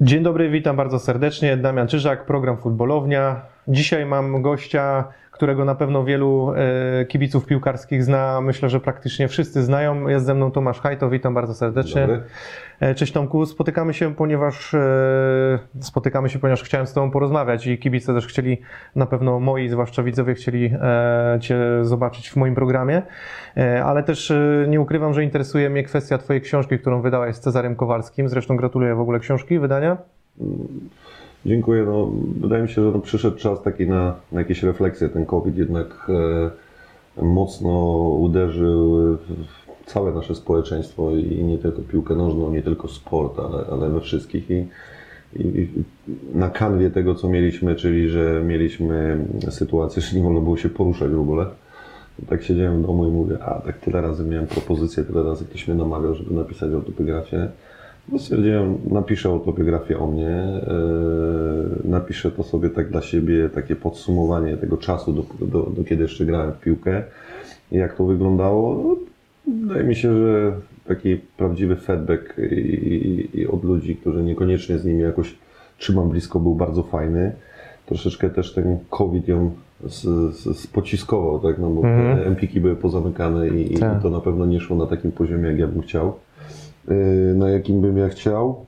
Dzień dobry, witam bardzo serdecznie. Damian Czyżak, program Futbolownia. Dzisiaj mam gościa, którego na pewno wielu e, kibiców piłkarskich zna. Myślę, że praktycznie wszyscy znają. Jest ze mną Tomasz Hajto, witam bardzo serdecznie. Dobry. E, Cześć Tomku, spotykamy się, ponieważ e, spotykamy się, ponieważ chciałem z Tobą porozmawiać i kibice też chcieli, na pewno moi, zwłaszcza widzowie, chcieli Cię zobaczyć w moim programie, ale też nie ukrywam, że interesuje mnie kwestia Twojej książki, którą wydałeś z Cezarem Kowalskim. Zresztą gratuluję w ogóle książki, wydania. Dziękuję. No, wydaje mi się, że no, przyszedł czas taki na, na jakieś refleksje. Ten COVID jednak e, mocno uderzył w całe nasze społeczeństwo i nie tylko piłkę nożną, nie tylko sport, ale, ale we wszystkich. I, i, na kanwie tego, co mieliśmy, czyli że mieliśmy sytuację, że nie wolno było się poruszać w ogóle. Tak siedziałem w domu i mówię, a tak tyle razy miałem propozycję, tyle razy ktoś mnie namawiał, żeby napisać autobiografię. No stwierdziłem, napiszę autobiografię o mnie, yy, napiszę to sobie tak dla siebie, takie podsumowanie tego czasu, do, do, do kiedy jeszcze grałem w piłkę i jak to wyglądało. No, wydaje mi się, że taki prawdziwy feedback i, i, i od ludzi, którzy niekoniecznie z nimi jakoś trzymam blisko, był bardzo fajny. Troszeczkę też ten COVID ją z, z, spociskował, tak? no bo te empiki były pozamykane i, i Tak. to na pewno nie szło na takim poziomie, jak ja bym chciał na jakim bym ja chciał,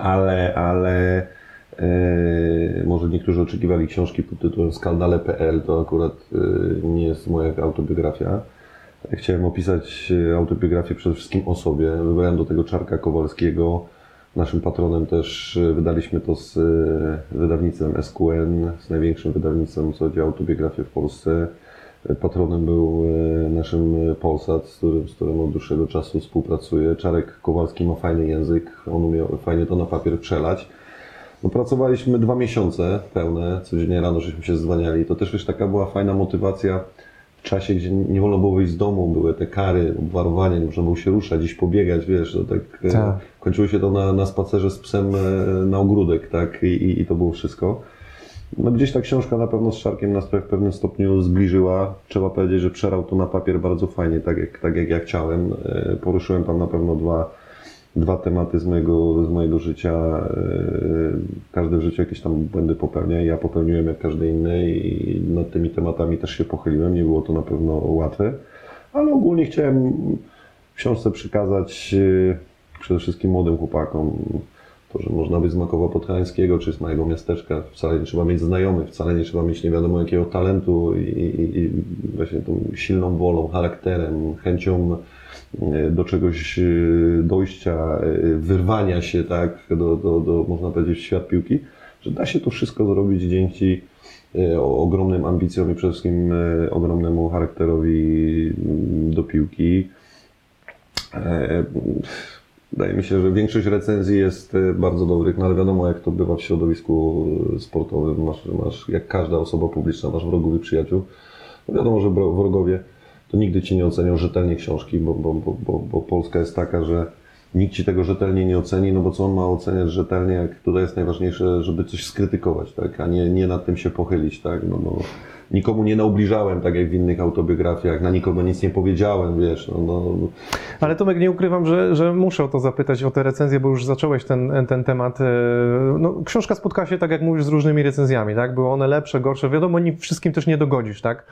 ale, ale yy, może niektórzy oczekiwali książki pod tytułem skandale.pl, to akurat yy, nie jest moja autobiografia. Chciałem opisać autobiografię przede wszystkim o sobie. Wybrałem do tego Czarka Kowalskiego. Naszym patronem też wydaliśmy to z wydawnictwem SQN, z największym wydawnictwem, co chodzi o autobiografię w Polsce. Patronem był e, naszym Polsat, z którym, z którym od dłuższego czasu współpracuję. Czarek Kowalski ma fajny język, on umiał fajnie to na papier przelać. No, pracowaliśmy dwa miesiące pełne, codziennie rano żeśmy się zwaniali. To też wiesz, taka była fajna motywacja w czasie, gdzie nie wolno było wyjść z domu, były te kary, obwarowanie, nie można było się ruszać, gdzieś pobiegać, wiesz, to tak, e, Tak. kończyło się to na, na spacerze z psem e, na ogródek, tak, I, i, i to było wszystko. No gdzieś ta książka na pewno z Szarkiem nas w pewnym stopniu zbliżyła. Trzeba powiedzieć, że przerał to na papier bardzo fajnie, tak jak, tak jak ja chciałem. E, Poruszyłem tam na pewno dwa, dwa tematy z mojego, z mojego życia. E, Każdy w życiu jakieś tam błędy popełnia. Ja popełniłem jak każdy inny i nad tymi tematami też się pochyliłem. Nie było to na pewno łatwe, ale ogólnie chciałem w książce przekazać e, przede wszystkim młodym chłopakom to, że można być z Makowa Podhalańskiego, czy z małego miasteczka, wcale nie trzeba mieć znajomych, wcale nie trzeba mieć nie wiadomo jakiego talentu i, i, i właśnie tą silną wolą, charakterem, chęcią e, do czegoś e, dojścia, e, wyrwania się, tak, do, do, do można powiedzieć, świat piłki, że da się to wszystko zrobić dzięki ogromnym ambicjom i przede wszystkim ogromnemu charakterowi mm, do piłki. Wydaje mi się, że większość recenzji jest e, bardzo dobrych, no ale wiadomo jak to bywa w środowisku e, sportowym. Masz, masz jak każda osoba publiczna, masz wrogów i przyjaciół. No wiadomo, że wrogowie to nigdy ci nie ocenią rzetelnie książki, bo, bo, bo, bo, bo Polska jest taka, że nikt ci tego rzetelnie nie oceni, no bo co on ma oceniać rzetelnie, jak tutaj jest najważniejsze, żeby coś skrytykować, tak, a nie, nie nad tym się pochylić, tak, no, no nikomu nie naubliżałem, tak jak w innych autobiografiach, na nikogo nic nie powiedziałem, wiesz, no, no Ale Tomek, nie ukrywam, że, że muszę o to zapytać, o te recenzje, bo już zacząłeś ten, ten temat. E, No, książka spotkała się, tak jak mówisz, z różnymi recenzjami, tak? Były one lepsze, gorsze. Wiadomo, nie wszystkim też nie dogodzisz, tak?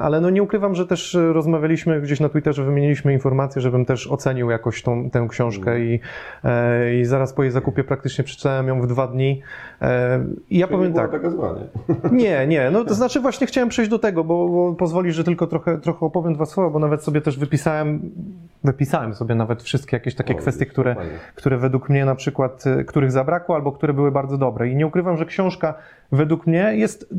Ale no nie ukrywam, że też rozmawialiśmy gdzieś na Twitterze, wymieniliśmy informacje, żebym też ocenił jakoś tą, tę książkę i, e, i zaraz po jej zakupie praktycznie przeczytałem ją w dwa dni. E, I ja Czyli powiem tak. taka zła, nie? Nie, nie, no to znaczy właśnie chciałem przejść do tego, bo, bo pozwolisz, że tylko trochę, trochę opowiem dwa słowa, bo nawet sobie też wypisałem, wypisałem sobie nawet wszystkie jakieś takie O, kwestie, które, fajnie. które według mnie na przykład, y, których zabrakło albo które były bardzo dobre. I nie ukrywam, że książka według mnie jest,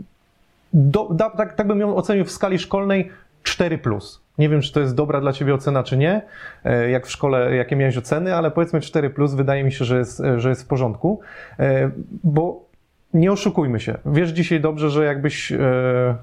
do, da, tak, tak bym ją ocenił w skali szkolnej 4+. Nie wiem, czy to jest dobra dla Ciebie ocena, czy nie, e, jak w szkole, jakie miałeś oceny, ale powiedzmy 4+, wydaje mi się, że jest, że jest w porządku, E, bo nie oszukujmy się. Wiesz dzisiaj dobrze, że jakbyś e,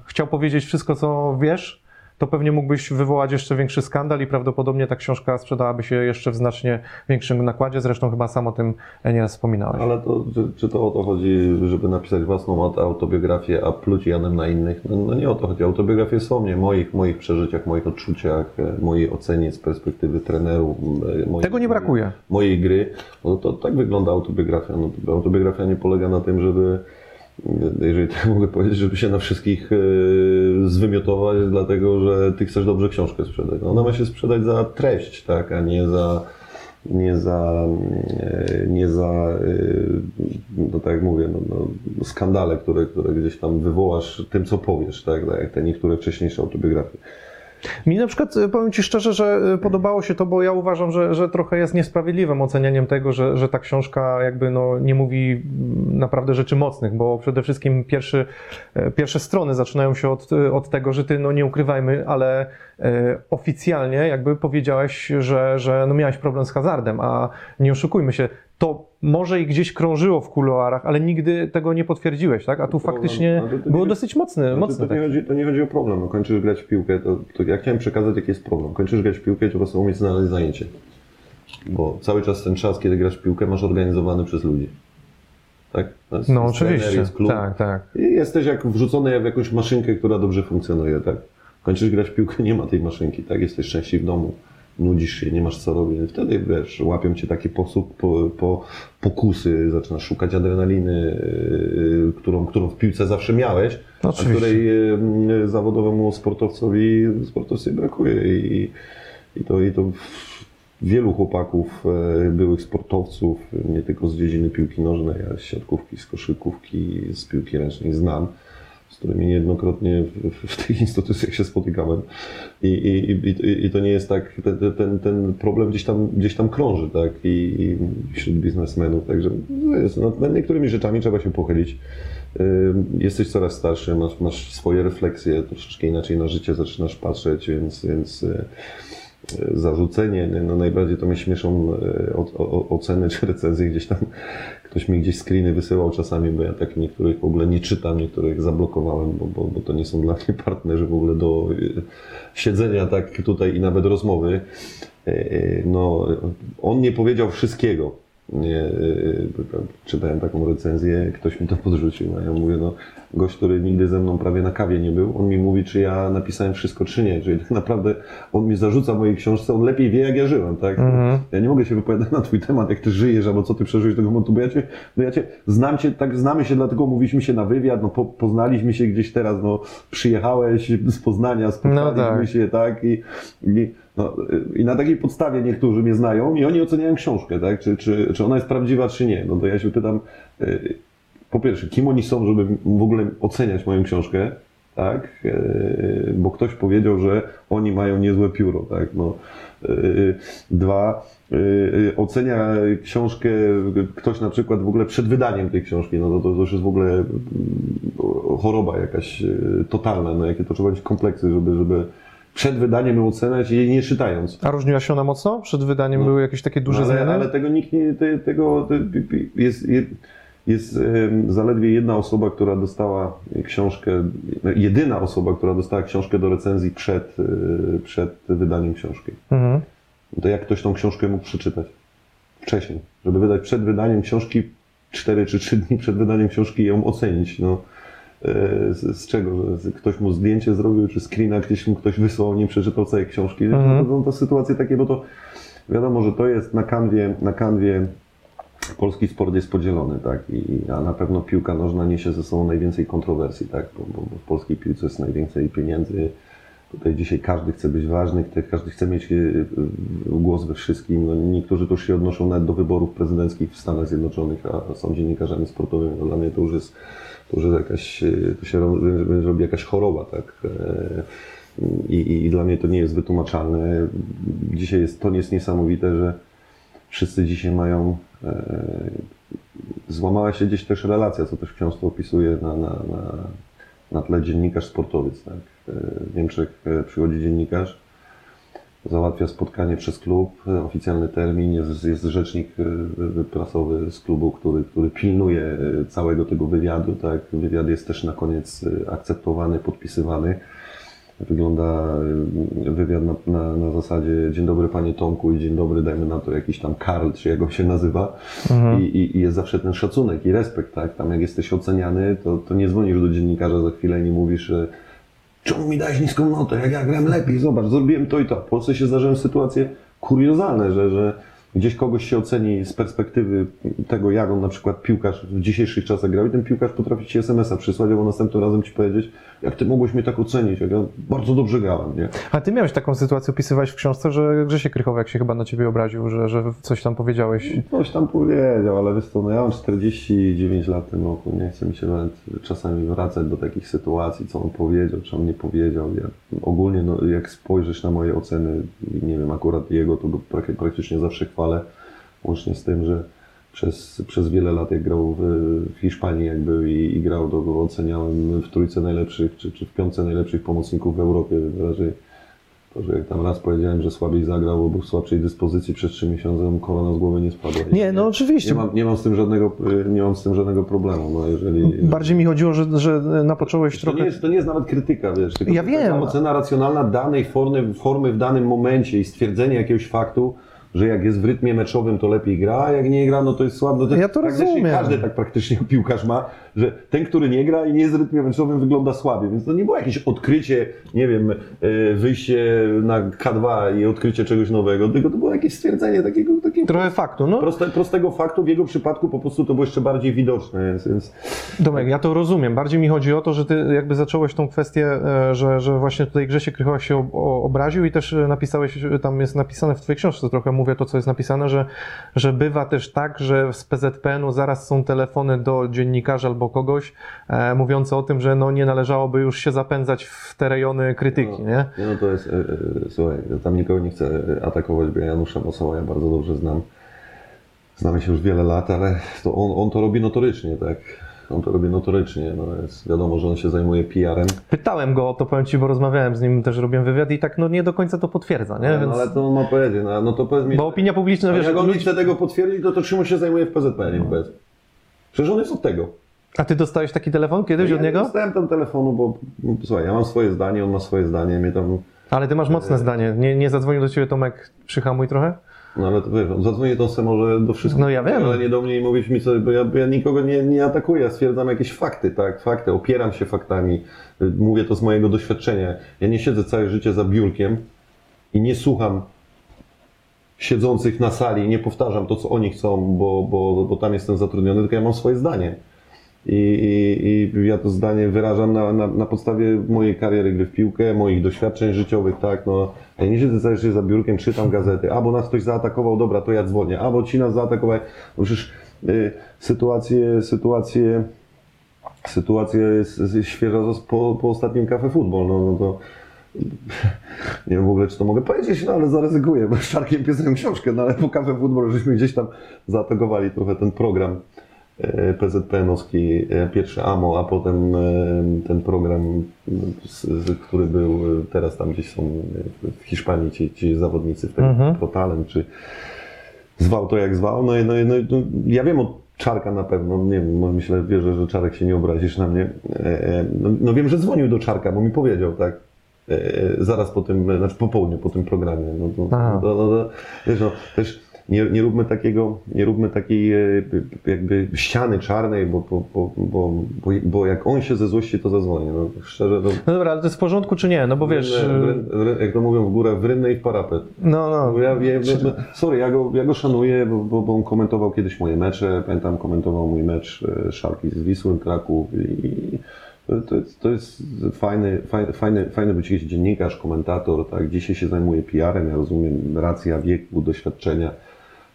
chciał powiedzieć wszystko, co wiesz, to pewnie mógłbyś wywołać jeszcze większy skandal i prawdopodobnie ta książka sprzedałaby się jeszcze w znacznie większym nakładzie. Zresztą chyba sam o tym nieraz wspominałeś. Ale to, czy, czy to o to chodzi, żeby napisać własną aut- autobiografię, a pluć Janem na innych? No, no nie o to chodzi. Autobiografie są mnie, moich, moich przeżyciach, moich odczuciach, e, mojej ocenie z perspektywy trenerów. e, Tego nie brakuje. Mojej gry. No to tak wygląda autobiografia. No, to autobiografia nie polega na tym, żeby jeżeli tak mogę powiedzieć, żeby się na wszystkich e, zwymiotować, dlatego że ty chcesz dobrze książkę sprzedać. No, Ona ma się sprzedać za treść, tak, a nie za nie za, e, nie za e, no tak jak mówię, no, no, skandale, które, które gdzieś tam wywołasz tym, co powiesz, tak, tak jak te niektóre wcześniejsze autobiografie. Mi na przykład, e, powiem Ci szczerze, że e, podobało się to, bo ja uważam, że, że trochę jest niesprawiedliwym ocenianiem tego, że, że ta książka jakby no, nie mówi mm, naprawdę rzeczy mocnych, bo przede wszystkim pierwszy, e, pierwsze strony zaczynają się od, od tego, że Ty, no nie ukrywajmy, ale oficjalnie jakby powiedziałeś, że, że no miałeś problem z hazardem, a nie oszukujmy się, to może i gdzieś krążyło w kuluarach, ale nigdy tego nie potwierdziłeś, tak? A tu Problem. faktycznie to- to było nie- dosyć mocny, Znaczy, mocny to, nie chodzi, to nie chodzi o problem. No, kończysz grać w piłkę, to, ja chciałem przekazać, jaki jest problem. Kończysz grać w piłkę i po prostu umieć znaleźć zajęcie. Bo cały czas ten czas, kiedy grasz w piłkę, masz organizowany przez ludzi. Tak? Jest- No jest trener, oczywiście, jest klub. tak, tak. I jesteś jak wrzucony w jakąś maszynkę, która dobrze funkcjonuje, tak? Kończysz grać w piłkę, nie ma tej maszynki, tak? Jesteś szczęśliwy w domu, nudzisz się, nie masz co robić. Wtedy, wiesz, łapią cię taki posób, po, po, pokusy, zaczynasz szukać adrenaliny, yy, którą, którą w piłce zawsze miałeś, a Oczywiście. której yy, zawodowemu sportowcowi, sportowcowi brakuje i, i to, i to wielu chłopaków, e, byłych sportowców, nie tylko z dziedziny piłki nożnej, ale z siatkówki, z koszykówki, z piłki ręcznej znam, z którymi niejednokrotnie w, w tych instytucjach się spotykałem. I, i, i, i to nie jest tak, ten, ten, ten problem gdzieś tam, gdzieś tam krąży, tak, i, i wśród biznesmenów, także no jest, no, nad niektórymi rzeczami trzeba się pochylić. Y, Jesteś coraz starszy, masz, masz swoje refleksje, troszeczkę inaczej na życie zaczynasz patrzeć, więc, więc y, zarzucenie, no najbardziej to mnie śmieszą o, oceny czy recenzje gdzieś tam, ktoś mi gdzieś screeny wysyłał czasami, bo ja tak niektórych w ogóle nie czytam, niektórych zablokowałem, bo, bo, bo to nie są dla mnie partnerzy w ogóle do e, siedzenia tak tutaj i nawet rozmowy. E, e, No, on nie powiedział wszystkiego. Nie, e, czytałem taką recenzję, ktoś mi to podrzucił, a ja mówię, no gość, który nigdy ze mną prawie na kawie nie był, on mi mówi, czy ja napisałem wszystko, czy nie, czyli tak naprawdę on mi zarzuca mojej książce, on lepiej wie, jak ja żyłem, tak? Mhm. Ja nie mogę się wypowiadać na twój temat, jak ty żyjesz, albo co ty przeżyłeś tego momentu, bo ja cię, no ja cię, znam cię, tak znamy się, dlatego mówiliśmy się na wywiad, no po, poznaliśmy się gdzieś teraz, no przyjechałeś z Poznania, spotkaliśmy tak. się, tak? I, i, no, I na takiej podstawie niektórzy mnie znają i oni oceniają książkę, tak? Czy, czy, czy ona jest prawdziwa, czy nie. No to ja się pytam, y, po pierwsze, kim oni są, żeby w ogóle oceniać moją książkę, tak? Y, Bo ktoś powiedział, że oni mają niezłe pióro, tak? No, y, dwa, ocenia książkę ktoś na przykład w ogóle przed wydaniem tej książki, no to, to już jest w ogóle mm, choroba jakaś totalna, no jakie to trzeba mieć kompleksy, żeby, żeby przed wydaniem ją oceniać jej nie czytając. A różniła się ona mocno? Przed wydaniem były jakieś takie duże No, ale, zmiany? ale tego nikt nie, te, tego te, jest, jest, jest zaledwie jedna osoba, która dostała książkę, no, jedyna osoba, która dostała książkę do recenzji przed, y, przed wydaniem książki. Mhm. To jak ktoś tą książkę mógł przeczytać wcześniej, żeby wydać przed wydaniem książki 4 czy 3 dni przed wydaniem książki ją ocenić, no. E, Z, z czego? Że ktoś mu zdjęcie zrobił, czy screena gdzieś mu ktoś wysłał, nie przeczytał całej książki. Mhm. To, to, to sytuacje takie, bo to wiadomo, że to jest na kanwie, na kanwie polski sport jest podzielony, tak? I, a na pewno piłka nożna niesie ze sobą najwięcej kontrowersji, tak? Bo, bo, bo w polskiej piłce jest najwięcej pieniędzy. Tutaj dzisiaj każdy chce być ważny, każdy chce mieć e, e, głos we wszystkim. No, niektórzy już się odnoszą nawet do wyborów prezydenckich w Stanach Zjednoczonych, a są dziennikarzami sportowymi. No, dla mnie to już jest, to jest jakaś, e, to się ro- robi jakaś choroba, tak? E, I, i, dla mnie to nie jest wytłumaczalne. Dzisiaj jest, to jest niesamowite, że wszyscy dzisiaj mają. E, złamała się gdzieś też relacja, co też w książce opisuje na, na, na, na tle dziennikarz sportowiec. Tak? E, W Niemczech przychodzi dziennikarz, załatwia spotkanie przez klub, oficjalny termin, jest, jest rzecznik e, prasowy z klubu, który, który pilnuje e, całego tego wywiadu. Tak? Wywiad jest też na koniec akceptowany, podpisywany. wygląda y, wywiad na, na, na zasadzie dzień dobry panie Tomku i dzień dobry dajmy na to jakiś tam Karl, czy jak on się nazywa I, i, i jest zawsze ten szacunek i respekt, tak? Tam jak jesteś oceniany, to, to nie dzwonisz do dziennikarza za chwilę i nie mówisz, że czemu mi dałeś niską notę, jak ja gram lepiej, zobacz, zrobiłem to i to. W Polsce się zdarzają sytuacje kuriozalne, że, że gdzieś kogoś się oceni z perspektywy tego, jak on na przykład piłkarz w dzisiejszych czasach grał i ten piłkarz potrafi ci SMS-a przysłać, albo następnym razem ci powiedzieć, jak ty mogłeś mnie tak ocenić, jak ja bardzo dobrze grałem, nie? A ty miałeś taką sytuację, opisywałeś w książce, że Grzesiek Krychowiak się chyba na ciebie obraził, że, że coś tam powiedziałeś. Coś tam powiedział, ale wiesz co, no ja mam 49 lat w tym roku, nie chcę mi się nawet czasami wracać do takich sytuacji, co on powiedział, czy on nie powiedział. Ja, ogólnie, no, jak spojrzysz na moje oceny, nie wiem, akurat jego, to go prak- praktycznie zawsze chwalę, łącznie z tym, że przez, przez wiele lat, jak grał w, w Hiszpanii jakby i, i grał, to go oceniałem w trójce najlepszych, czy, czy w piątce najlepszych pomocników w Europie, raczej to, że jak tam raz powiedziałem, że słabiej zagrał, bo był w słabszej dyspozycji przez trzy miesiące, mu korona z głowy nie spadła. Nie, no oczywiście. Nie mam, nie mam z tym żadnego, nie mam z tym żadnego problemu, no jeżeli... Bardziej mi chodziło, że, że napocząłeś To trochę... nie, jest, to nie jest nawet krytyka, wiesz, tylko Ja wiem. ocena racjonalna danej formy, formy w danym momencie i stwierdzenie jakiegoś faktu, że jak jest w rytmie meczowym, to lepiej gra, a jak nie gra, no to jest słabo. No Ja to praktycznie rozumiem. Każdy tak praktycznie piłkarz ma, że ten, który nie gra i nie jest rytmie meczowym, wygląda słabiej. Więc to nie było jakieś odkrycie, nie wiem, e, wyjście na K2 i odkrycie czegoś nowego, tylko to było jakieś stwierdzenie takiego, takiego Trochę faktu, no. proste, prostego faktu. W jego przypadku po prostu to było jeszcze bardziej widoczne, więc, więc Domek, ja to rozumiem. Bardziej mi chodzi o to, że ty jakby zacząłeś tą kwestię, e, że, że właśnie tutaj Grzesiek Krychowiak się obraził i też napisałeś, tam jest napisane w twojej książce, trochę mówię to, co jest napisane, że, że bywa też tak, że z PZPN-u zaraz są telefony do dziennikarza albo kogoś e, mówiące o tym, że no nie należałoby już się zapędzać w te rejony krytyki, nie? Nie, no to jest, e, e, słuchaj, tam nikogo nie chcę e, atakować, bo ja Janusza Mosoła ja bardzo dobrze znam. Znamy się już wiele lat, ale to on, on to robi notorycznie, tak? On to robi notorycznie, no jest wiadomo, że on się zajmuje PR-em. Pytałem go o to, powiem Ci, bo rozmawiałem z nim, też robiłem wywiad i tak no nie do końca to potwierdza, nie? No, Więc, ale to on ma powiedzieć, no, no to powiedz mi, bo opinia publiczna, wiesz, jak on nie chce tego potwierdzić, to, to czym on się zajmuje w PZPN, powiedz? Przecież on jest od tego. A Ty dostałeś taki telefon kiedyś ja od nie niego? dostałem tam telefonu, bo bo, słuchaj, ja mam swoje zdanie, on ma swoje zdanie, mnie tam Ale ty masz mocne zdanie. Nie, nie zadzwonił do ciebie Tomek, przyhamuj trochę? No ale to wiesz, zadzwonię to se może do wszystkich. No ja wiem. Ale nie do mnie i mówić mi coś, bo ja, bo ja nikogo nie, nie atakuję, ja stwierdzam jakieś fakty, tak, fakty, opieram się faktami, mówię to z mojego doświadczenia. Ja nie siedzę całe życie za biurkiem i nie słucham siedzących na sali, nie powtarzam to, co oni chcą, bo, bo, bo tam jestem zatrudniony, tylko ja mam swoje zdanie. I, i, i ja to zdanie wyrażam na, na, na podstawie mojej kariery gry w piłkę, moich doświadczeń życiowych, tak, no. Ja nie siedzę cały czas za biurkiem, czytam gazety, albo nas ktoś zaatakował, dobra, to ja dzwonię, albo ci nas zaatakowali. No przecież y, sytuacje, sytuacje, sytuacja jest, jest świeża po, po ostatnim Cafe Football, no, no to nie wiem w ogóle, czy to mogę powiedzieć, no ale zaryzykuję, bo z Czarkiem pisałem książkę, no ale po Cafe Football żeśmy gdzieś tam zaatakowali trochę ten program PZPN-owski, e, pierwszy AMO, a potem e, ten program, który był, e, teraz tam gdzieś są e, w Hiszpanii ci, ci zawodnicy w tym Mhm. ProTalent, czy zwał to jak zwał, no i, no, i- no, i- no ja wiem od Czarka na pewno, nie wiem, może myślę, wierzę, że Czarek się nie obrazisz na mnie. E, e, No, no wiem, że dzwonił do Czarka, bo mi powiedział, tak, e, e, zaraz po tym, e, znaczy po południu, po tym programie. No, to, Aha. no, no, no, wiesz, no, też nie, nie róbmy takiego, nie róbmy takiej e, jakby ściany czarnej, bo, bo, bo, bo, bo, jak on się ze złości, to zadzwoni. No, szczerze, to, No dobra, ale to jest w porządku czy nie? No bo wiesz... rynne- rynne- jak to mówią w górę, w i w parapet. No, no. Bo ja, ja, no, sorry, ja go, ja go szanuję, bo, bo, bo on komentował kiedyś moje mecze. Pamiętam, komentował mój mecz e, Szalki z Wisłą Kraków i to, to, jest, to jest fajny, fajny, fajny, fajny być jakiś dziennikarz, komentator, tak? Dzisiaj się zajmuje PR-em, ja rozumiem, racja wieku, doświadczenia.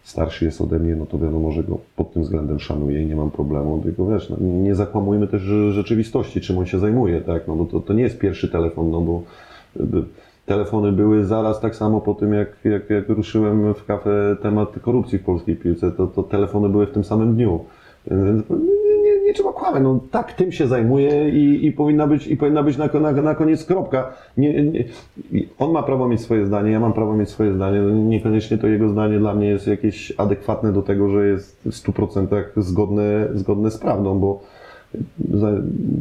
Starszy jest ode mnie, no to wiadomo, że go pod tym względem szanuję i nie mam problemu, tylko wiesz, no, nie- nie zakłamujmy też rzeczywistości, czym on się zajmuje, tak? No bo to, to nie jest pierwszy telefon, no bo telefony były zaraz tak samo po tym, jak, jak, jak ruszyłem w kafę temat korupcji w polskiej piłce, to, to telefony były w tym samym dniu. Więc Nie, trzeba kłamać, no tak tym się zajmuje i, i powinna być, i powinna być na, na, na koniec kropka. Nie, nie, on ma prawo mieć swoje zdanie, ja mam prawo mieć swoje zdanie. No, Niekoniecznie to jego zdanie dla mnie jest jakieś adekwatne do tego, że jest w 100% zgodne, zgodne z prawdą, bo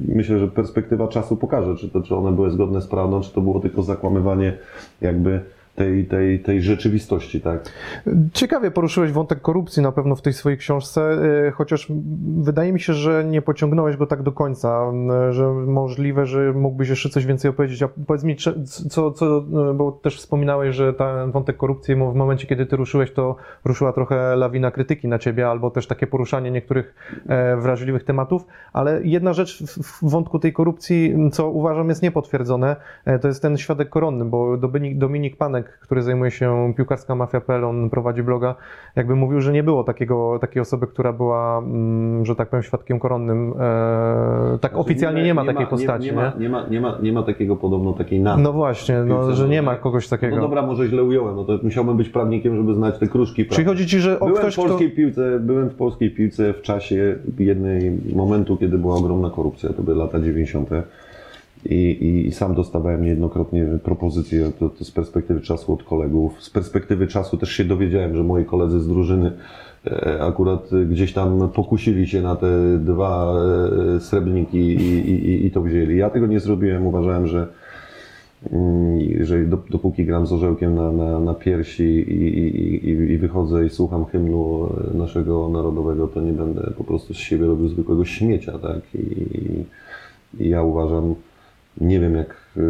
myślę, że perspektywa czasu pokaże, czy, to, czy one były zgodne z prawdą, czy to było tylko zakłamywanie jakby tej, tej, tej rzeczywistości, tak? Ciekawie poruszyłeś wątek korupcji na pewno w tej swojej książce, y, chociaż wydaje mi się, że nie pociągnąłeś go tak do końca, że możliwe, że mógłbyś jeszcze coś więcej opowiedzieć. A powiedz mi, co, co, y, bo też wspominałeś, że ten wątek korupcji w momencie, kiedy ty ruszyłeś, to ruszyła trochę lawina krytyki na ciebie, albo też takie poruszanie niektórych e, wrażliwych tematów, ale jedna rzecz w, wątku tej korupcji, co uważam jest niepotwierdzone, e, to jest ten świadek koronny, bo Dominik, Dominik Panek, który zajmuje się piłkarska mafia.pl, on prowadzi bloga, jakby mówił, że nie było takiego, takiej osoby, która była, mm, że tak powiem, świadkiem koronnym. E, tak oficjalnie nie ma takiej postaci, Znaczy, Nie, ma, nie, ma, nie ma takiego podobno takiej nazwy. No właśnie, no, że nie ma kogoś takiego. No dobra, może źle ująłem, no to musiałbym być prawnikiem, żeby znać te kruszki Czyli prawa. chodzi ci, że o Byłem ktoś, w polskiej kto... piłce, byłem w polskiej piłce w czasie jednej momentu, kiedy była ogromna korupcja, to były lata 90. I, i sam dostawałem niejednokrotnie propozycje to, to z perspektywy czasu od kolegów. Z perspektywy czasu też się dowiedziałem, że moi koledzy z drużyny e, akurat gdzieś tam pokusili się na te dwa e, srebrniki i, i, i- to wzięli. Ja tego nie zrobiłem, uważałem, że Mm, że do, dopóki gram z orzełkiem na, na, na piersi i, i, i, wychodzę i słucham hymnu naszego narodowego, to nie będę po prostu z siebie robił zwykłego śmiecia, tak? I, i ja uważam, nie wiem jak e,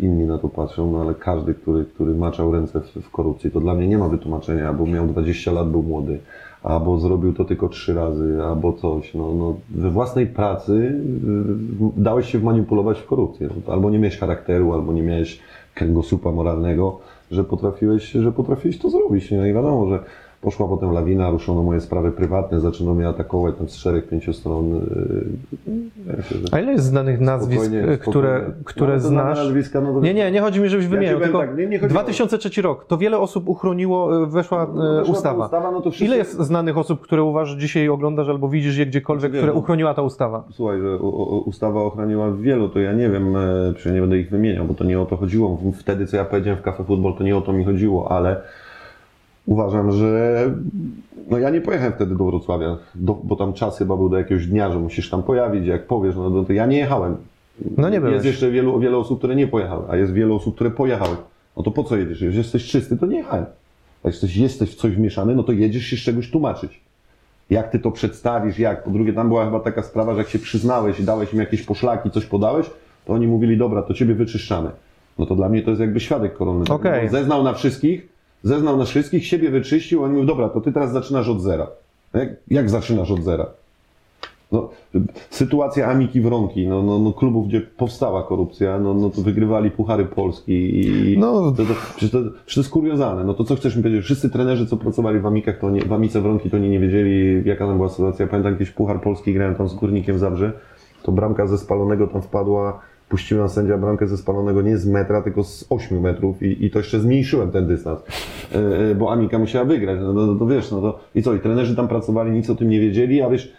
inni na to patrzą, no ale każdy, który, który maczał ręce w, w korupcji, to dla mnie nie ma wytłumaczenia, albo miał 20 lat, był młody, albo zrobił to tylko trzy razy, albo coś. No, no, we własnej pracy dałeś się wmanipulować w korupcję. No, albo nie miałeś charakteru, albo nie miałeś kręgosłupa moralnego, że potrafiłeś, że potrafiłeś to zrobić. No i wiadomo, że poszła potem lawina, ruszono moje sprawy prywatne, zaczęto mnie atakować tam z szereg, pięciostron. y, ja myślę, że A ile jest znanych nazwisk, spokojnie, e, które, spokojnie. które No, znasz? Nazwiska, no Nie, nie, nie chodzi mi, żebyś wymieniał, tylko tak, nie- nie chodziło- 2003 rok, to wiele osób uchroniło, e, weszła, No, ustawa. ustawa, no wszyscy- Ile jest znanych osób, które uważasz, dzisiaj oglądasz albo widzisz je gdziekolwiek, które uchroniła ta ustawa? Słuchaj, że ustawa ochroniła wielu, to ja nie wiem, e, czy nie będę ich wymieniał, bo to nie o to chodziło. Wtedy, co ja powiedziałem w Cafe Football, to nie o to mi chodziło, ale uważam, że no ja nie pojechałem wtedy do Wrocławia, do, bo tam czas chyba był do jakiegoś dnia, że musisz tam pojawić, jak powiesz, no to- to ja nie jechałem. No nie byłeś. Jest jeszcze wielu, wiele osób, które nie pojechały, a jest wiele osób, które pojechały. No to po co jedziesz? Jeżeli jesteś czysty, to nie jechałem. A jesteś, jesteś w coś wmieszany, no to jedziesz się z czegoś tłumaczyć. Jak ty to przedstawisz, jak? Po drugie, tam była chyba taka sprawa, że jak się przyznałeś i dałeś im jakieś poszlaki, coś podałeś, to oni mówili, dobra, to ciebie wyczyszczamy. No to dla mnie to jest jakby świadek koronny. Bo Zeznał na wszystkich, zeznał na wszystkich, siebie wyczyścił, oni mówią, dobra, to ty teraz zaczynasz od zera. No Jak, jak zaczynasz od zera? No, sytuacja Amiki Wronki, no, no, no, klubów, gdzie powstała korupcja, no, no to wygrywali Puchary Polski i No. to, to, przecież, to, przecież to jest kuriozalne. No to co chcesz mi powiedzieć? Wszyscy trenerzy, co pracowali w Amikach, to nie, w Amice Wronki, to nie, nie wiedzieli, jaka tam była sytuacja. Pamiętam kiedyś Puchar Polski, grałem tam z Górnikiem Zabrze, to bramka ze spalonego tam wpadła, puściłem sędzia bramkę ze spalonego nie z metra, tylko z 8 metrów i, i to jeszcze zmniejszyłem ten dystans, e, e, bo Amika musiała wygrać. No, no, no to wiesz, no to i co, i trenerzy tam pracowali, nic o tym nie wiedzieli, a wiesz,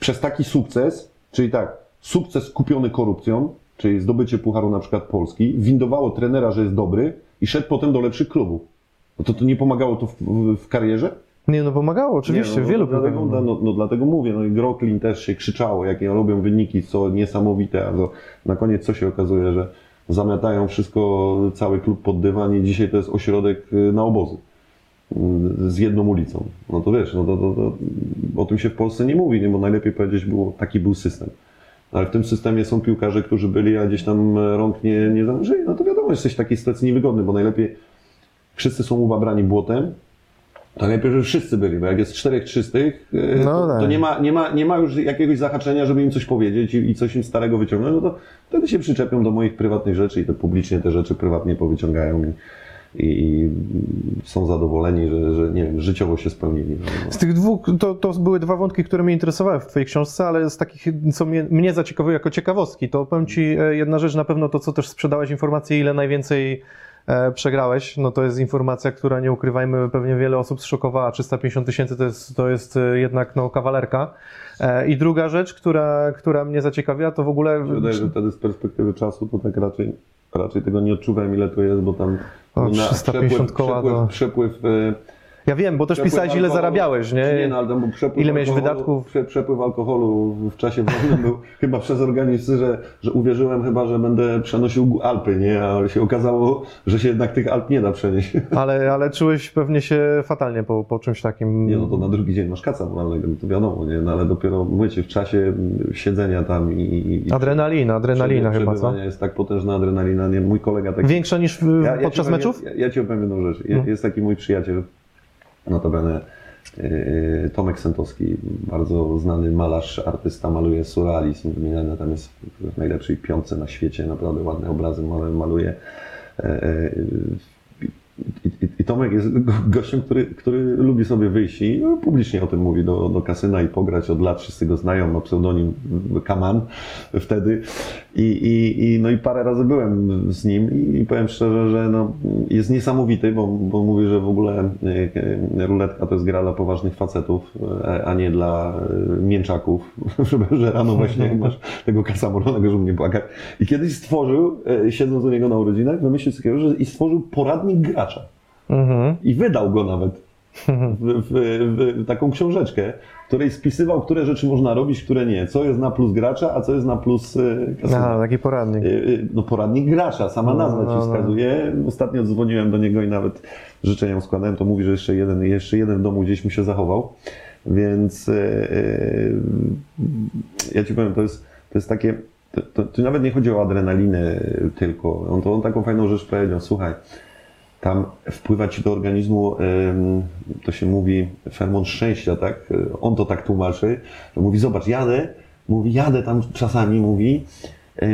przez taki sukces, czyli tak, sukces kupiony korupcją, czyli zdobycie Pucharu na przykład Polski, windowało trenera, że jest dobry i szedł potem do lepszych klubów. No to, to nie pomagało to w, w, w karierze? Nie, no pomagało, oczywiście, nie, no, wielu no, dlatego, piłkarzy. no, no, dlatego mówię, no i Groklin też się krzyczało, jakie robią wyniki, co niesamowite, a to na koniec co się okazuje, że zamiatają wszystko, cały klub pod dywan i dzisiaj to jest ośrodek y, na obozy z jedną ulicą. No to wiesz, no to, to, to, o tym się w Polsce nie mówi, nie? bo najlepiej powiedzieć było, taki był system. Ale w tym systemie są piłkarze, którzy byli, a gdzieś tam e, rąk nie, nie zanurzyli. No to wiadomo, jesteś w takiej sytuacji niewygodny, bo najlepiej wszyscy są ubabrani błotem, to najlepiej, żeby wszyscy byli, bo jak jest czterech czystych, e, No to, tak. to nie, ma, nie, ma, nie ma już jakiegoś zahaczenia, żeby im coś powiedzieć i, i coś im starego wyciągnąć, no to wtedy się przyczepią do moich prywatnych rzeczy i te publicznie te rzeczy prywatnie powyciągają i, i, są zadowoleni, że, że nie wiem, życiowo się spełnili. No, no. Z tych dwóch, to, to były dwa wątki, które mnie interesowały w Twojej książce, ale z takich, co mnie, mnie zaciekawiło jako ciekawostki, to powiem Ci e, jedna rzecz, na pewno to, co też sprzedałeś informację, ile najwięcej przegrałeś, no to jest informacja, która, nie ukrywajmy, pewnie wiele osób zszokowała, 350 tysięcy to jest, to jest e, jednak no, kawalerka. E, I druga rzecz, która, która mnie zaciekawiła, to w ogóle... Mi się wydaje, że wtedy z perspektywy czasu to tak raczej, raczej tego nie odczuwałem, ile to jest, bo tam O, no, 350 koła to- przepływ, przepływ e, Ja wiem, bo też Przepływ pisałeś, ile alkoholu- zarabiałeś, nie? Nie, no, ale tam przepływ Ile miałeś alkoholu- wydatków? Prze, przepływ alkoholu w czasie wolnym był chyba przez organizm, że, że uwierzyłem chyba, że będę przenosił Alpy, nie? A się okazało, że się jednak tych Alp nie da przenieść. Ale, ale czułeś pewnie się fatalnie po, po czymś takim. Nie, no to na drugi dzień masz kaca moralnego, no to wiadomo, nie? No ale dopiero, mówicie, w czasie siedzenia tam i... i i Adrenalina, adrenalina chyba, co? jest tak potężna adrenalina, nie? Mój kolega taki... Większa niż Ja- ja podczas powiem- meczów? Ja, ja ci opowiem jedną rzecz. No. Jest taki mój przyjaciel, notabene yy, Tomek Sentowski, bardzo znany malarz, artysta, maluje surrealizm, wymieniany tam jest w najlepszej piątce na świecie, naprawdę ładne obrazy mal- maluje. E, e, I, Tomek jest go- gościem, który, który lubi sobie wyjść i no, publicznie o tym mówi do, do kasyna i pograć. Od lat wszyscy go znają, ma pseudonim Kaman wtedy. I, i, i, no i parę razy byłem z nim i, i powiem szczerze, że no, jest niesamowity, bo, bo mówi, że w ogóle e, e, ruletka to jest gra dla poważnych facetów, e, a nie dla mięczaków, żeby, że rano właśnie masz tego kasa moronego, żeby nie płakać. I kiedyś stworzył, siedząc u niego na urodzinach, wymyślił takiego, że i stworzył poradnik gracza. Mhm. I wydał go nawet. W, w, w taką książeczkę, której spisywał, które rzeczy można robić, które nie. Co jest na plus gracza, a co jest na plus e, kasyna. Aha, taki poradnik. Y, y, No poradnik gracza, sama No, nazwa no, ci no. wskazuje. Ostatnio dzwoniłem do niego i nawet życzenia mu składałem, to mówi, że jeszcze jeden, jeszcze jeden w domu gdzieś mu się zachował. Więc ja ci powiem, to jest, to jest takie, to, to, to nawet nie chodzi o adrenalinę tylko. On, to, on taką fajną rzecz powiedział, słuchaj, tam wpływa ci do organizmu, to się mówi, fermon szczęścia, tak? On to tak tłumaczy, że mówi, zobacz, jadę, mówi, jadę tam czasami, mówi, yy,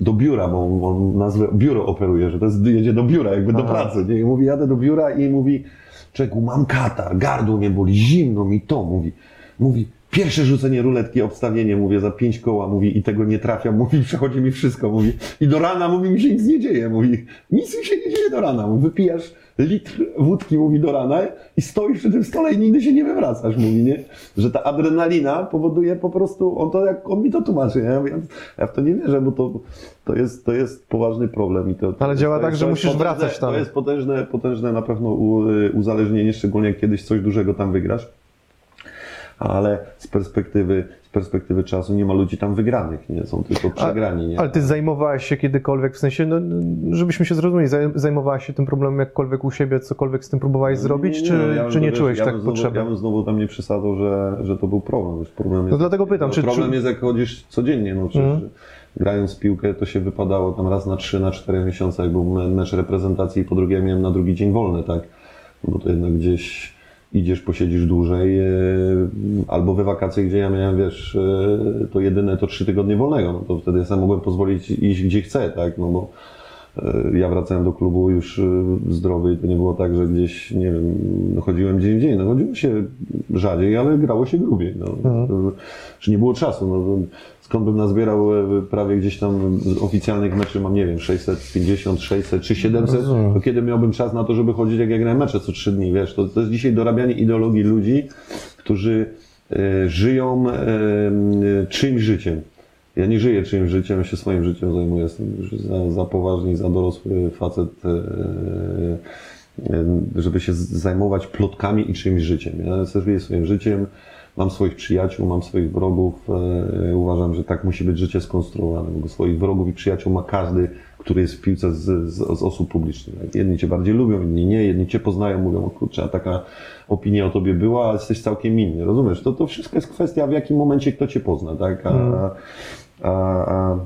do biura, bo on- nazwę biuro operuje, że to jest, jedzie do biura, jakby do Aha. pracy, nie? I mówi, jadę do biura i mówi, człowieku, mam katar, gardło mnie boli, zimno mi to, mówi, mówi, Pierwsze rzucenie ruletki, obstawienie, mówię, za pięć koła, mówi, i tego nie trafia, mówi, przechodzi mi wszystko, mówi, i do rana, mówi, mi się nic nie dzieje, mówi, nic mi się nie dzieje do rana, mówi, wypijasz litr wódki, mówi, do rana i stoisz przy tym stole i nigdy się nie wywracasz, mówi, nie? Że ta adrenalina powoduje po prostu, on to, jak, on mi to tłumaczy, nie? Ja, mówię, ja w to nie wierzę, bo to, to jest, to jest poważny problem i to... Ale działa tak, że musisz potężne- wracać tam. To jest potężne, potężne na pewno y, uzależnienie, szczególnie jak kiedyś coś dużego tam wygrasz ale z perspektywy, z perspektywy czasu nie ma ludzi tam wygranych, nie? Są tylko przegrani, nie? Ale ty zajmowałeś się kiedykolwiek, w sensie, no, żebyśmy się zrozumieli, zaj- zajmowałeś się tym problemem jakkolwiek u siebie, cokolwiek z tym próbowałeś zrobić, czy, no, ja czy nie czułeś ja tak znowu, potrzeby? Ja bym znowu tam nie przesadzał, że, że to był problem. Wiesz, problem jest, No dlatego pytam, no, czy- Problem czy- jest, jak chodzisz codziennie, no przecież Mhm. grając piłkę, to się wypadało tam raz na trzy, na cztery miesiące, jak był me- mecz reprezentacji, po drugie miałem na drugi dzień wolny, tak? Bo to jednak gdzieś idziesz, posiedzisz dłużej, e, albo we wakacje, gdzie ja miałem, wiesz, e, to jedyne to trzy tygodnie wolnego, no to wtedy ja sam mogłem pozwolić iść gdzie chcę, tak? No bo ja wracałem do klubu już e, zdrowy i to nie było tak, że gdzieś, nie wiem, no chodziłem dzień w dzień, no chodziło się rzadziej, ale grało się grubiej, no. Mhm. Czy nie było czasu, no skąd bym nazbierał e, prawie gdzieś tam z oficjalnych meczy mam, nie wiem, 650, 600 czy 700, Rozumiem. to kiedy miałbym czas na to, żeby chodzić, jak ja grałem mecze co trzy dni, wiesz, to, to jest dzisiaj dorabianie ideologii ludzi, którzy e, żyją e, czyimś życiem. Ja nie żyję czyimś życiem, ja się swoim życiem zajmuję. Jestem już za, za poważny za dorosły facet, e, e, żeby się zajmować plotkami i czyimś życiem. Ja też żyję swoim życiem, mam swoich przyjaciół, mam swoich wrogów. e, Uważam, że tak musi być życie skonstruowane, bo swoich wrogów i przyjaciół ma każdy, który jest w piłce z, z, z osób publicznych. Jedni cię bardziej lubią, inni nie, jedni cię poznają, mówią, o kurczę, a taka opinia o tobie była, a jesteś całkiem inny. Rozumiesz? To, to wszystko jest kwestia, w jakim momencie kto cię pozna, tak? A, a, a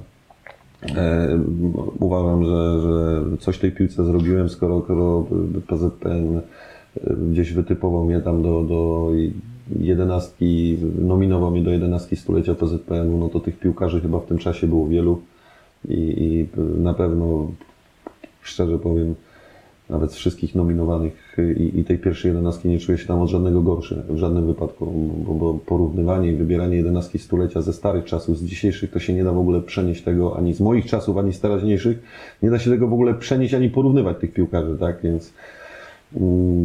e, uważam, że, że coś tej piłce zrobiłem, skoro, skoro PZPN e, gdzieś wytypował mnie tam do, do jedenastki, nominował mnie do jedenastki stulecia PZPN-u, no to tych piłkarzy chyba w tym czasie było wielu i, i na pewno, szczerze powiem, nawet z wszystkich nominowanych i, i tej pierwszej jedenastki nie czuję się tam od żadnego gorszy, w żadnym wypadku, bo, bo porównywanie i wybieranie jedenastki stulecia ze starych czasów, z dzisiejszych, to się nie da w ogóle przenieść tego ani z moich czasów, ani z teraźniejszych, nie da się tego w ogóle przenieść, ani porównywać tych piłkarzy, tak, więc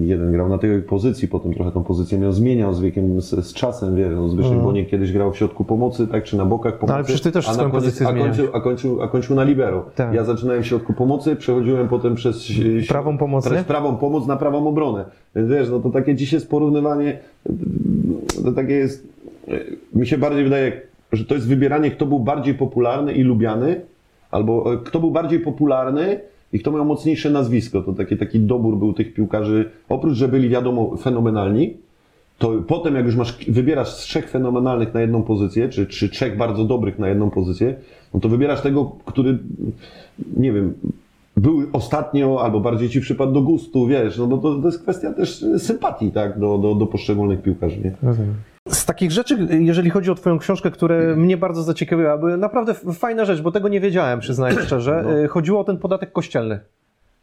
jeden grał na tej pozycji, potem trochę tą pozycję miał, zmieniał z wiekiem, z, z czasem, wiesz, no Zbyszek Mhm. Boniek kiedyś grał w środku pomocy, tak, czy na bokach pomocy. ale przecież ty też a swoją koniec- pozycję a kończył, a, kończył, a kończył na libero. Tak. Ja zaczynałem w środku pomocy, przechodziłem potem przez e, Prawą pomoc, przez prawą pomoc na prawą obronę. Wiesz, no to takie dziś jest porównywanie, to takie jest, e, mi się bardziej wydaje, że to jest wybieranie, kto był bardziej popularny i lubiany, albo e, kto był bardziej popularny i kto miał mocniejsze nazwisko. To taki, taki dobór był tych piłkarzy, oprócz, że byli wiadomo fenomenalni, to potem jak już masz, wybierasz z trzech fenomenalnych na jedną pozycję, czy, czy trzech bardzo dobrych na jedną pozycję, no to wybierasz tego, który, nie wiem, był ostatnio, albo bardziej ci przypadł do gustu, wiesz, no to, to jest kwestia też sympatii, tak, do, do, do poszczególnych piłkarzy, nie? Rozumiem. Z takich rzeczy, jeżeli chodzi o Twoją książkę, które mnie bardzo zaciekawiły, były naprawdę fajna rzecz, bo tego nie wiedziałem, przyznaję szczerze. No. Y, Chodziło o ten podatek kościelny.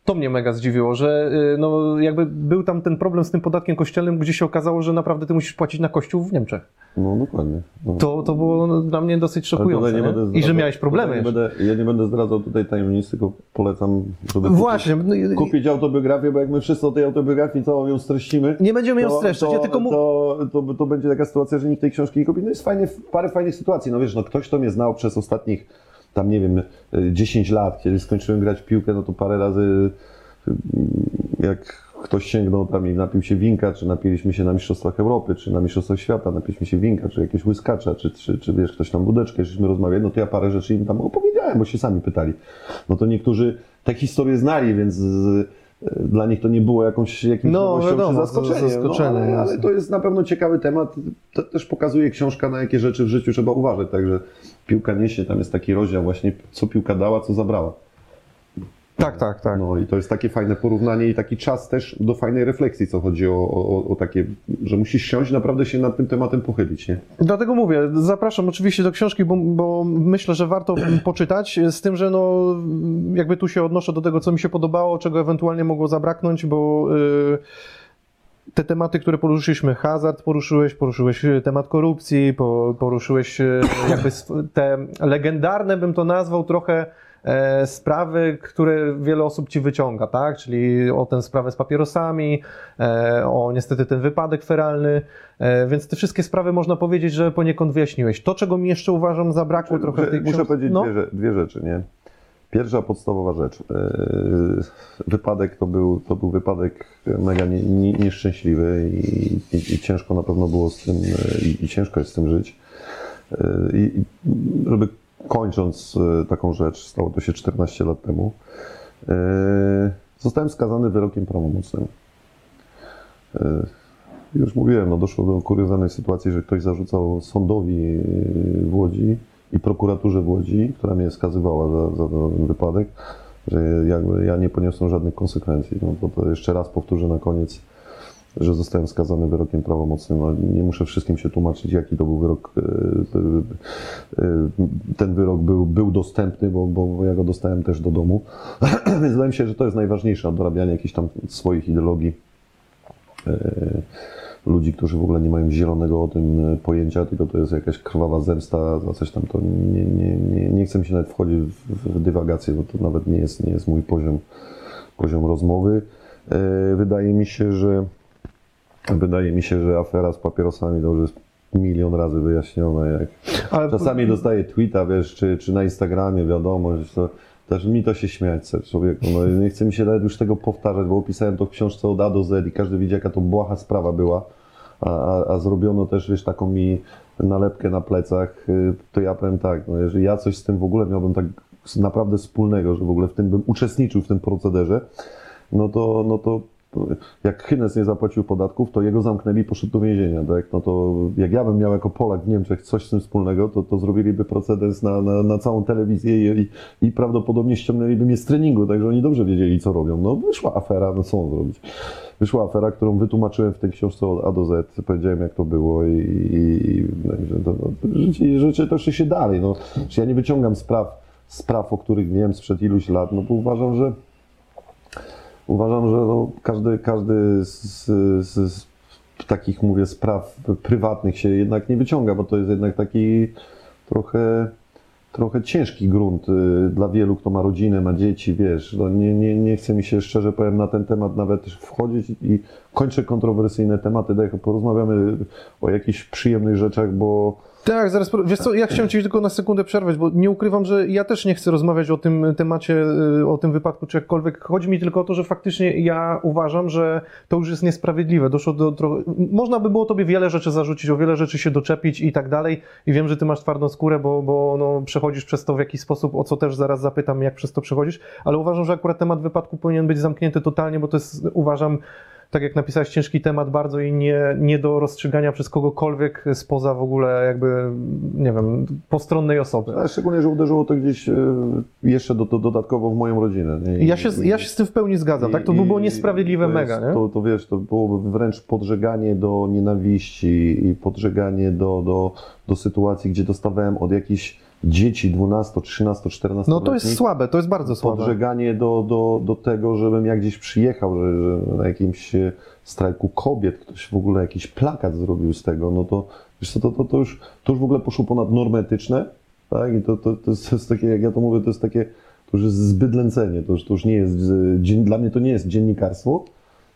To mnie mega zdziwiło, że y, no, jakby był tam ten problem z tym podatkiem kościelnym, gdzie się okazało, że naprawdę ty musisz płacić na kościół w Niemczech. No dokładnie. No. To, to było dla mnie dosyć szokujące. nie nie? będę I że zdradzał- miałeś problemy. tutaj Nie będę, ja nie będę zdradzał tutaj tajemnic, tylko polecam, żeby Właśnie. no i- kupić, kupić autobiografię, bo jak my wszyscy o tej autobiografii całą ją streścimy, Nie będziemy ją to, streszczać. to, Ja tylko mu... to, to, to będzie taka sytuacja, że nikt tej książki nie kupi. No jest fajnie, parę fajnych sytuacji. No wiesz, no ktoś, kto mnie znał przez ostatnich, tam nie wiem, y, 10 lat, kiedy skończyłem grać w piłkę, no to parę razy y, jak ktoś sięgnął tam i napił się winka, czy napiliśmy się na Mistrzostwach Europy, czy na Mistrzostwach Świata, napiliśmy się winka, czy jakieś łyskacza, czy, czy, czy wiesz, ktoś tam wódeczkę, żeśmy rozmawiali, no to ja parę rzeczy im tam opowiedziałem, bo się sami pytali. No to niektórzy te historie znali, więc z, dla nich to nie było jakąś, jakimś No, nowością czy wiadomo, zaskoczeniem. zaskoczenie, no, ale, to jest na pewno ciekawy temat. To też pokazuje książka, na jakie rzeczy w życiu trzeba uważać. Także piłka niesie, tam jest taki rozdział właśnie, co piłka dała, co zabrała. Tak, tak, tak. No i to jest takie fajne porównanie i taki czas też do fajnej refleksji, co chodzi o, o, o takie, że musisz siąść naprawdę się nad tym tematem pochylić, nie? Dlatego mówię, zapraszam oczywiście do książki, bo, bo myślę, że warto poczytać, z tym, że no, jakby tu się odnoszę do tego, co mi się podobało, czego ewentualnie mogło zabraknąć, bo y, te tematy, które poruszyliśmy, hazard poruszyłeś, poruszyłeś y, temat korupcji, po, poruszyłeś y, jakby te legendarne, bym to nazwał, trochę e, sprawy, które wiele osób ci wyciąga, tak? Czyli o tę sprawę z papierosami, e, o niestety ten wypadek feralny, e, więc te wszystkie sprawy można powiedzieć, że poniekąd wyjaśniłeś. To, czego mi jeszcze uważam zabrakło trochę w tej Muszę powiedzieć no, dwie rzeczy, nie? Pierwsza podstawowa rzecz. Yy, Wypadek to był, to był wypadek mega nie, nie, nieszczęśliwy i, i, i ciężko na pewno było z tym, yy, i, i ciężko jest z tym żyć. Yy, I żeby kończąc taką rzecz, stało to się 14 lat temu, zostałem skazany wyrokiem prawomocnym. Już mówiłem, no doszło do kuriozalnej sytuacji, że ktoś zarzucał sądowi w Łodzi i prokuraturze w Łodzi, która mnie skazywała za, za ten wypadek, że jakby ja nie poniosłem żadnych konsekwencji. No to, to jeszcze raz powtórzę na koniec, że zostałem skazany wyrokiem prawomocnym. No, nie muszę wszystkim się tłumaczyć, jaki to był wyrok. yy, yy, yy, Ten wyrok był, był dostępny, bo, bo ja go dostałem też do domu. Więc wydaje mi się, że to jest najważniejsze, dorabianie jakichś tam swoich ideologii e, ludzi, którzy w ogóle nie mają zielonego o tym e, pojęcia, tylko to jest jakaś krwawa zemsta za coś tam, to nie, nie, nie, nie chcę mi się nawet wchodzić w, w dywagację, bo to nawet nie jest, nie jest mój poziom, poziom rozmowy. E, Wydaje mi się, że wydaje mi się, że afera z papierosami to już jest milion razy wyjaśniona, jak ale Czasami dostaję tweeta, wiesz, czy, czy na Instagramie wiadomość, to też mi to się śmiać człowieku. No nie chce mi się nawet już tego powtarzać, bo opisałem to w książce od A do Z i każdy widzi, jaka to błaha sprawa była. A, a, a zrobiono też, wiesz, taką mi nalepkę na plecach, y, to ja powiem tak, no jeżeli ja coś z tym w ogóle miałbym tak naprawdę wspólnego, że w ogóle w tym bym uczestniczył w tym procederze, no to, no to jak Hynes nie zapłacił podatków, to jego zamknęli poszedł do więzienia, tak? No to jak ja bym miał jako Polak w Niemczech coś z tym wspólnego, to, to zrobiliby procedens na, na, na całą telewizję i, i prawdopodobnie ściągnęliby mnie z treningu, także oni dobrze wiedzieli, co robią. No wyszła afera, no co zrobić? Wyszła afera, którą wytłumaczyłem w tej książce od A do Z, powiedziałem jak to było i, i, i to, no, życie, życie toczy się dalej. No, ja nie wyciągam spraw, spraw, o których wiem sprzed iluś lat, no bo uważam, że Uważam, że no, każdy, każdy z, z, z takich, mówię, spraw prywatnych się jednak nie wyciąga, bo to jest jednak taki trochę trochę ciężki grunt y, dla wielu, kto ma rodzinę, ma dzieci, wiesz, no nie, nie, nie chce mi się szczerze powiem na ten temat nawet wchodzić i kończę kontrowersyjne tematy, daj, porozmawiamy o jakichś przyjemnych rzeczach, bo Tak, zaraz, wiesz co, ja chciałem Ci tylko na sekundę przerwać, bo nie ukrywam, że ja też nie chcę rozmawiać o tym temacie, y, o tym wypadku czy jakkolwiek. Chodzi mi tylko o to, że faktycznie ja uważam, że to już jest niesprawiedliwe. Doszło do trochę... Można by było Tobie wiele rzeczy zarzucić, o wiele rzeczy się doczepić i tak dalej i wiem, że Ty masz twardą skórę, bo, bo no, przechodzisz przez to w jakiś sposób, o co też zaraz zapytam, jak przez to przechodzisz, ale uważam, że akurat temat wypadku powinien być zamknięty totalnie, bo to jest, uważam, tak jak napisałeś, ciężki temat bardzo i nie, nie do rozstrzygania przez kogokolwiek spoza w ogóle jakby, nie wiem, postronnej osoby. ale szczególnie, że uderzyło to gdzieś y, jeszcze do, do, dodatkowo w moją rodzinę. I ja się, ja się z tym w pełni zgadzam, tak? To by było I- niesprawiedliwe to jest- mega, nie? To, to wiesz, to byłoby wręcz podżeganie do nienawiści i podżeganie do, do, do sytuacji, gdzie dostawałem od jakichś dzieci 12, 13, 14 No to jest słabe, to jest bardzo słabe. podżeganie do, do, do tego, żebym ja gdzieś przyjechał, że, że na jakimś e, strajku kobiet ktoś w ogóle jakiś plakat zrobił z tego, no to wiesz co, to, to, to, już, to już w ogóle poszło ponad normy etyczne, tak? I to, to, to, jest, to jest takie, jak ja to mówię, to jest takie, to już jest zbydlęcenie, to już, to już nie jest, e, dla mnie to nie jest dziennikarstwo,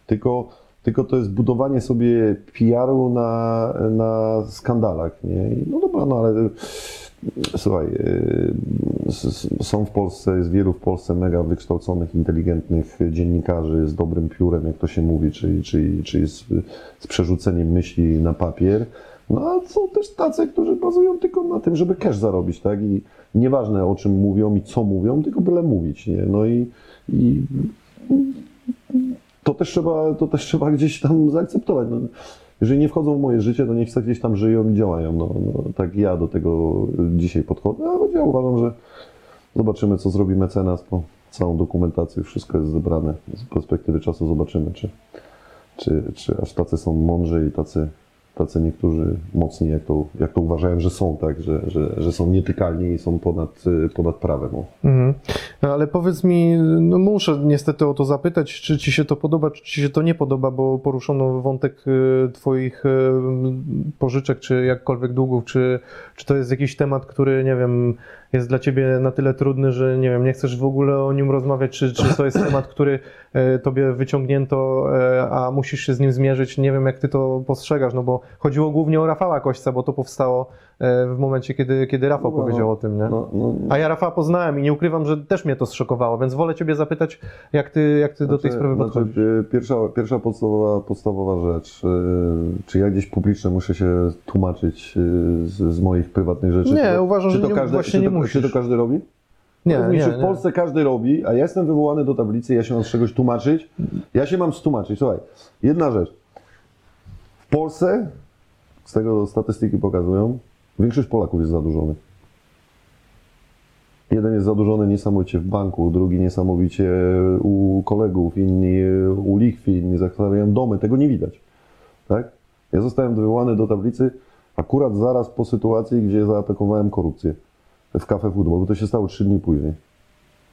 tylko, tylko to jest budowanie sobie PR-u na, na skandalach, nie? No dobra, no ale Słuchaj, y, są w Polsce, jest wielu w Polsce mega wykształconych, inteligentnych dziennikarzy z dobrym piórem, jak to się mówi, czyli, czyli, czyli z, z przerzuceniem myśli na papier. No a są też tacy, którzy bazują tylko na tym, żeby cash zarobić, tak? I nieważne o czym mówią i co mówią, tylko byle mówić, nie? No i, i to, też trzeba, to też trzeba gdzieś tam zaakceptować. No, jeżeli nie wchodzą w moje życie, to niech sobie gdzieś tam żyją i działają. No, no, tak ja do tego dzisiaj podchodzę, a ja uważam, że zobaczymy, co zrobi mecenas po całą dokumentację. Wszystko jest zebrane. Z perspektywy czasu zobaczymy, czy, czy, czy aż tacy są mądrzy i tacy, tacy niektórzy mocni, jak to, jak to uważają, że są, tak, że, że, że są nietykalni i są ponad, ponad prawem. Mhm. No, ale powiedz mi, no muszę niestety o to zapytać, czy ci się to podoba, czy ci się to nie podoba, bo poruszono wątek y, twoich y, pożyczek, czy jakkolwiek długów, czy, czy to jest jakiś temat, który, nie wiem, jest dla ciebie na tyle trudny, że nie wiem, nie chcesz w ogóle o nim rozmawiać, czy, czy to jest temat, który e, tobie wyciągnięto, e, a musisz się z nim zmierzyć. Nie wiem, jak ty to postrzegasz, no bo chodziło głównie o Rafała Kośca, bo to powstało w momencie, kiedy, kiedy Rafał No, powiedział o tym, nie? No, no, A ja Rafała poznałem i nie ukrywam, że też mnie to zszokowało, więc wolę Ciebie zapytać, jak Ty, jak ty do tej sprawy znaczy, podchodzisz. e, pierwsza, pierwsza podstawowa, podstawowa rzecz. e, Czy ja gdzieś publicznie muszę się tłumaczyć e, z, z moich prywatnych rzeczy? Nie, to- uważam, że to nie- każdy, właśnie nie to, musisz. Czy to każdy robi? Nie, nie, czy w nie. Polsce każdy robi, a ja jestem wywołany do tablicy, ja się mam z czegoś tłumaczyć. Ja się mam stłumaczyć. Słuchaj, jedna rzecz. W Polsce, z tego statystyki pokazują, większość Polaków jest zadłużonych. Jeden jest zadłużony niesamowicie w banku, drugi niesamowicie u kolegów, inni u lichwi, inni zakładają domy. Tego nie widać. Tak? Ja zostałem wywołany do tablicy akurat zaraz po sytuacji, gdzie zaatakowałem korupcję w Cafe Football, bo to się stało trzy dni później.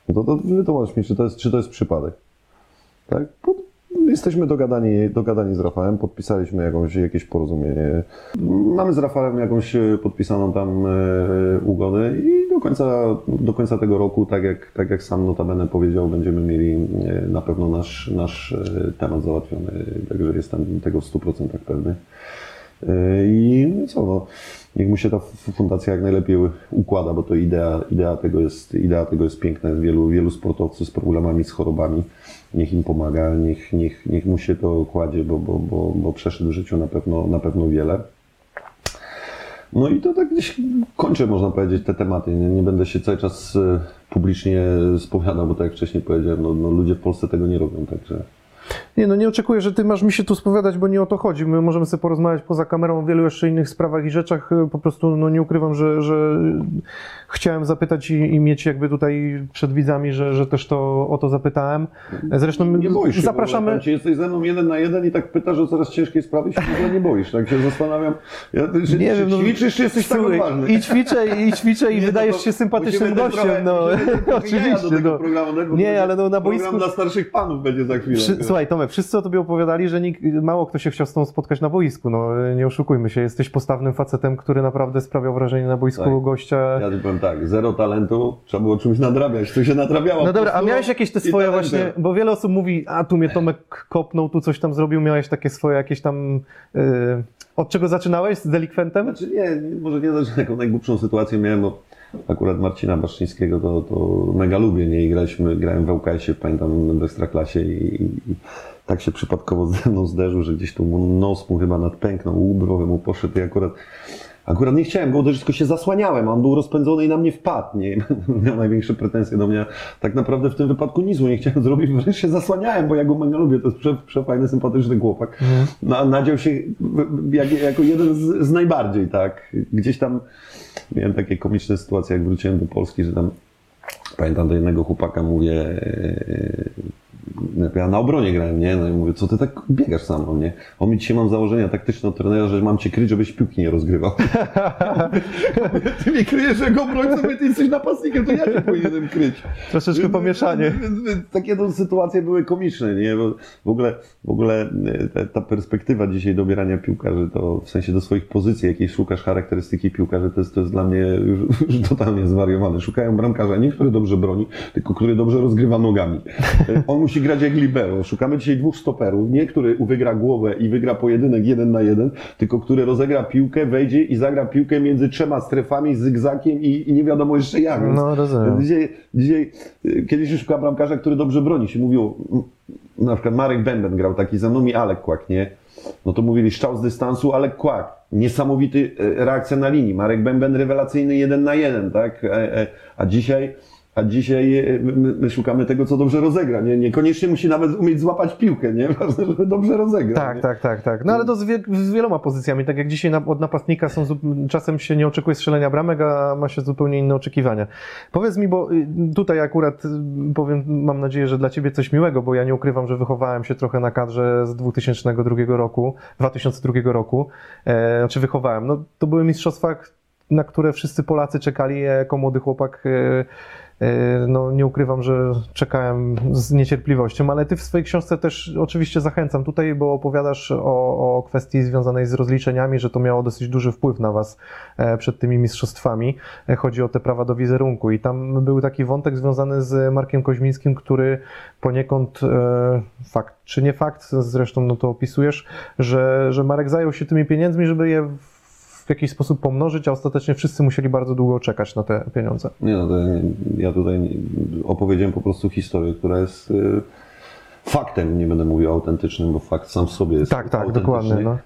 No to, to wytłumacz mi, czy to jest, czy to jest przypadek. Tak? Jesteśmy dogadani, dogadani z Rafałem, podpisaliśmy jakąś, jakieś porozumienie. Mamy z Rafałem jakąś e, podpisaną tam e, ugodę i do końca, do końca tego roku, tak jak, tak jak sam notabene powiedział, będziemy mieli e, na pewno nasz, nasz temat załatwiony, także jestem tego w 100% pewny. E, I no co, no, niech mu się ta fundacja jak najlepiej układa, bo to idea, idea, tego, jest, idea tego jest piękna. Wielu, wielu sportowców z problemami, z chorobami. Niech im pomaga, niech, niech, niech mu się to kładzie, bo, bo, bo, bo przeszedł w życiu na pewno, na pewno wiele. No i to tak gdzieś kończę, można powiedzieć, te tematy. Nie, nie będę się cały czas e, publicznie spowiadał, bo tak jak wcześniej powiedziałem, no, no ludzie w Polsce tego nie robią, także... Nie, no nie oczekuję, że Ty masz mi się tu spowiadać, bo nie o to chodzi. My możemy sobie porozmawiać poza kamerą o wielu jeszcze innych sprawach i rzeczach. Po prostu no, nie ukrywam, że, że chciałem zapytać i, i mieć jakby tutaj przed widzami, że, że też to o to zapytałem. Zresztą Nie boisz się, zapraszamy... Jesteś ze mną jeden na jeden i tak pytasz o coraz ciężkiej sprawy się w ogóle nie boisz. Tak się zastanawiam, ja, czy, Nie czy wiem, no, ćwiczysz, czy jesteś tak odważny? I ćwiczę, i ćwiczę, i Nie, no wydajesz się sympatycznym gościem. trochę- No, oczywiście. tego No. programu, tak? Nie, ale no na Program boisku... dla starszych panów będzie za chwilę. Słuchaj, Tomek, Tomek, wszyscy o tobie opowiadali, że nikt, mało kto się chciał z tobą spotkać na boisku. No nie oszukujmy się, jesteś postawnym facetem, który naprawdę sprawiał wrażenie na boisku Tak. gościa. Ja powiem tak, zero talentu, trzeba było czymś nadrabiać, to się nadrabiało. No dobra, a miałeś jakieś te swoje właśnie, bo wiele osób mówi, a tu mnie Tomek kopnął, tu coś tam zrobił, miałeś takie swoje jakieś tam, yy, od czego zaczynałeś z delikwentem? Znaczy nie, może nie znaczy, taką najgłupszą sytuację miałem, bo akurat Marcina Baszczyńskiego to, to mega lubię, nie? I graliśmy, grałem w ŁKS-ie, pamiętam, w Ekstraklasie i, i tak się przypadkowo ze mną zderzył, że gdzieś tu nos mu chyba nadpęknął, łób mu poszedł i akurat Akurat nie chciałem go uderzyć, tylko się zasłaniałem, a on był rozpędzony i na mnie wpadł, nie? Miał największe pretensje do mnie. Tak naprawdę w tym wypadku nic mu nie chciałem zrobić, wręcz się zasłaniałem, bo ja go mega lubię, to jest prze, przefajny, sympatyczny chłopak. Na, nadział się jak, jako jeden z, z najbardziej, tak? Gdzieś tam miałem takie komiczne sytuacje, jak wróciłem do Polski, że tam pamiętam do jednego chłopaka mówię, e, ja na obronie grałem, nie? No i mówię, co ty tak biegasz sam, no nie? On mi dzisiaj mam założenia taktyczne od trenera, że mam cię kryć, żebyś piłki nie rozgrywał. ty mnie kryjesz jako obrońcą, ty jesteś napastnikiem, to ja cię powinienem kryć. Troszeczkę pomieszanie. Więc- więc Takie to sytuacje były komiczne, nie? Bo w ogóle, w ogóle e, ta, ta perspektywa dzisiaj dobierania piłkarzy, to w sensie do swoich pozycji, jakiej szukasz charakterystyki piłkarzy, to jest, to jest dla mnie już, już totalnie zwariowane. Szukają bramkarza, nie który dobrze broni, tylko który dobrze rozgrywa nogami. E, On musi grać jak libero. Szukamy dzisiaj dwóch stoperów, nie który wygra głowę i wygra pojedynek jeden na jeden, tylko który rozegra piłkę, wejdzie i zagra piłkę między trzema strefami, zygzakiem i, i nie wiadomo jeszcze jak. Więc- No, rozumiem. Dzisiaj, dzisiaj y, kiedyś się szukała bramkarza, który dobrze broni. Się mówiło, mm, na przykład Marek Bęben grał taki ze mną i Alek Kłak, nie? No to mówili strzał z dystansu, Alek Kłak. Niesamowity e, reakcja na linii. Marek Bęben rewelacyjny jeden na jeden, tak? E, e, A dzisiaj, a dzisiaj e, my, my szukamy tego, co dobrze rozegra. Nie? Niekoniecznie musi nawet umieć złapać piłkę, nie? Ważne, żeby dobrze rozegrał. Tak, nie? tak, tak, tak. No ale to z, wie, z wieloma pozycjami. Tak jak dzisiaj na, od napastnika są czasem się nie oczekuje strzelenia bramek, a ma się zupełnie inne oczekiwania. Powiedz mi, bo y, tutaj akurat y, powiem, mam nadzieję, że dla ciebie coś miłego, bo ja nie ukrywam, że wychowałem się trochę na kadrze z 2002 roku, 2002 roku. E, znaczy wychowałem. No, to były mistrzostwa, na które wszyscy Polacy czekali. Ja jako młody chłopak e, E, No, nie ukrywam, że czekałem z niecierpliwością, ale ty w swojej książce też oczywiście zachęcam tutaj, bo opowiadasz o, o kwestii związanej z rozliczeniami, że to miało dosyć duży wpływ na was e, przed tymi mistrzostwami. Chodzi o te prawa do wizerunku i tam był taki wątek związany z Markiem Koźmińskim, który poniekąd fakt czy nie fakt, zresztą no to opisujesz, że, że Marek zajął się tymi pieniędzmi, żeby je w jakiś sposób pomnożyć, a ostatecznie wszyscy musieli bardzo długo czekać na te pieniądze. Nie no, to ja tutaj opowiedziałem po prostu historię, która jest y, faktem, nie będę mówił autentycznym, bo fakt sam w sobie jest Tak, tak, dokładnie. No.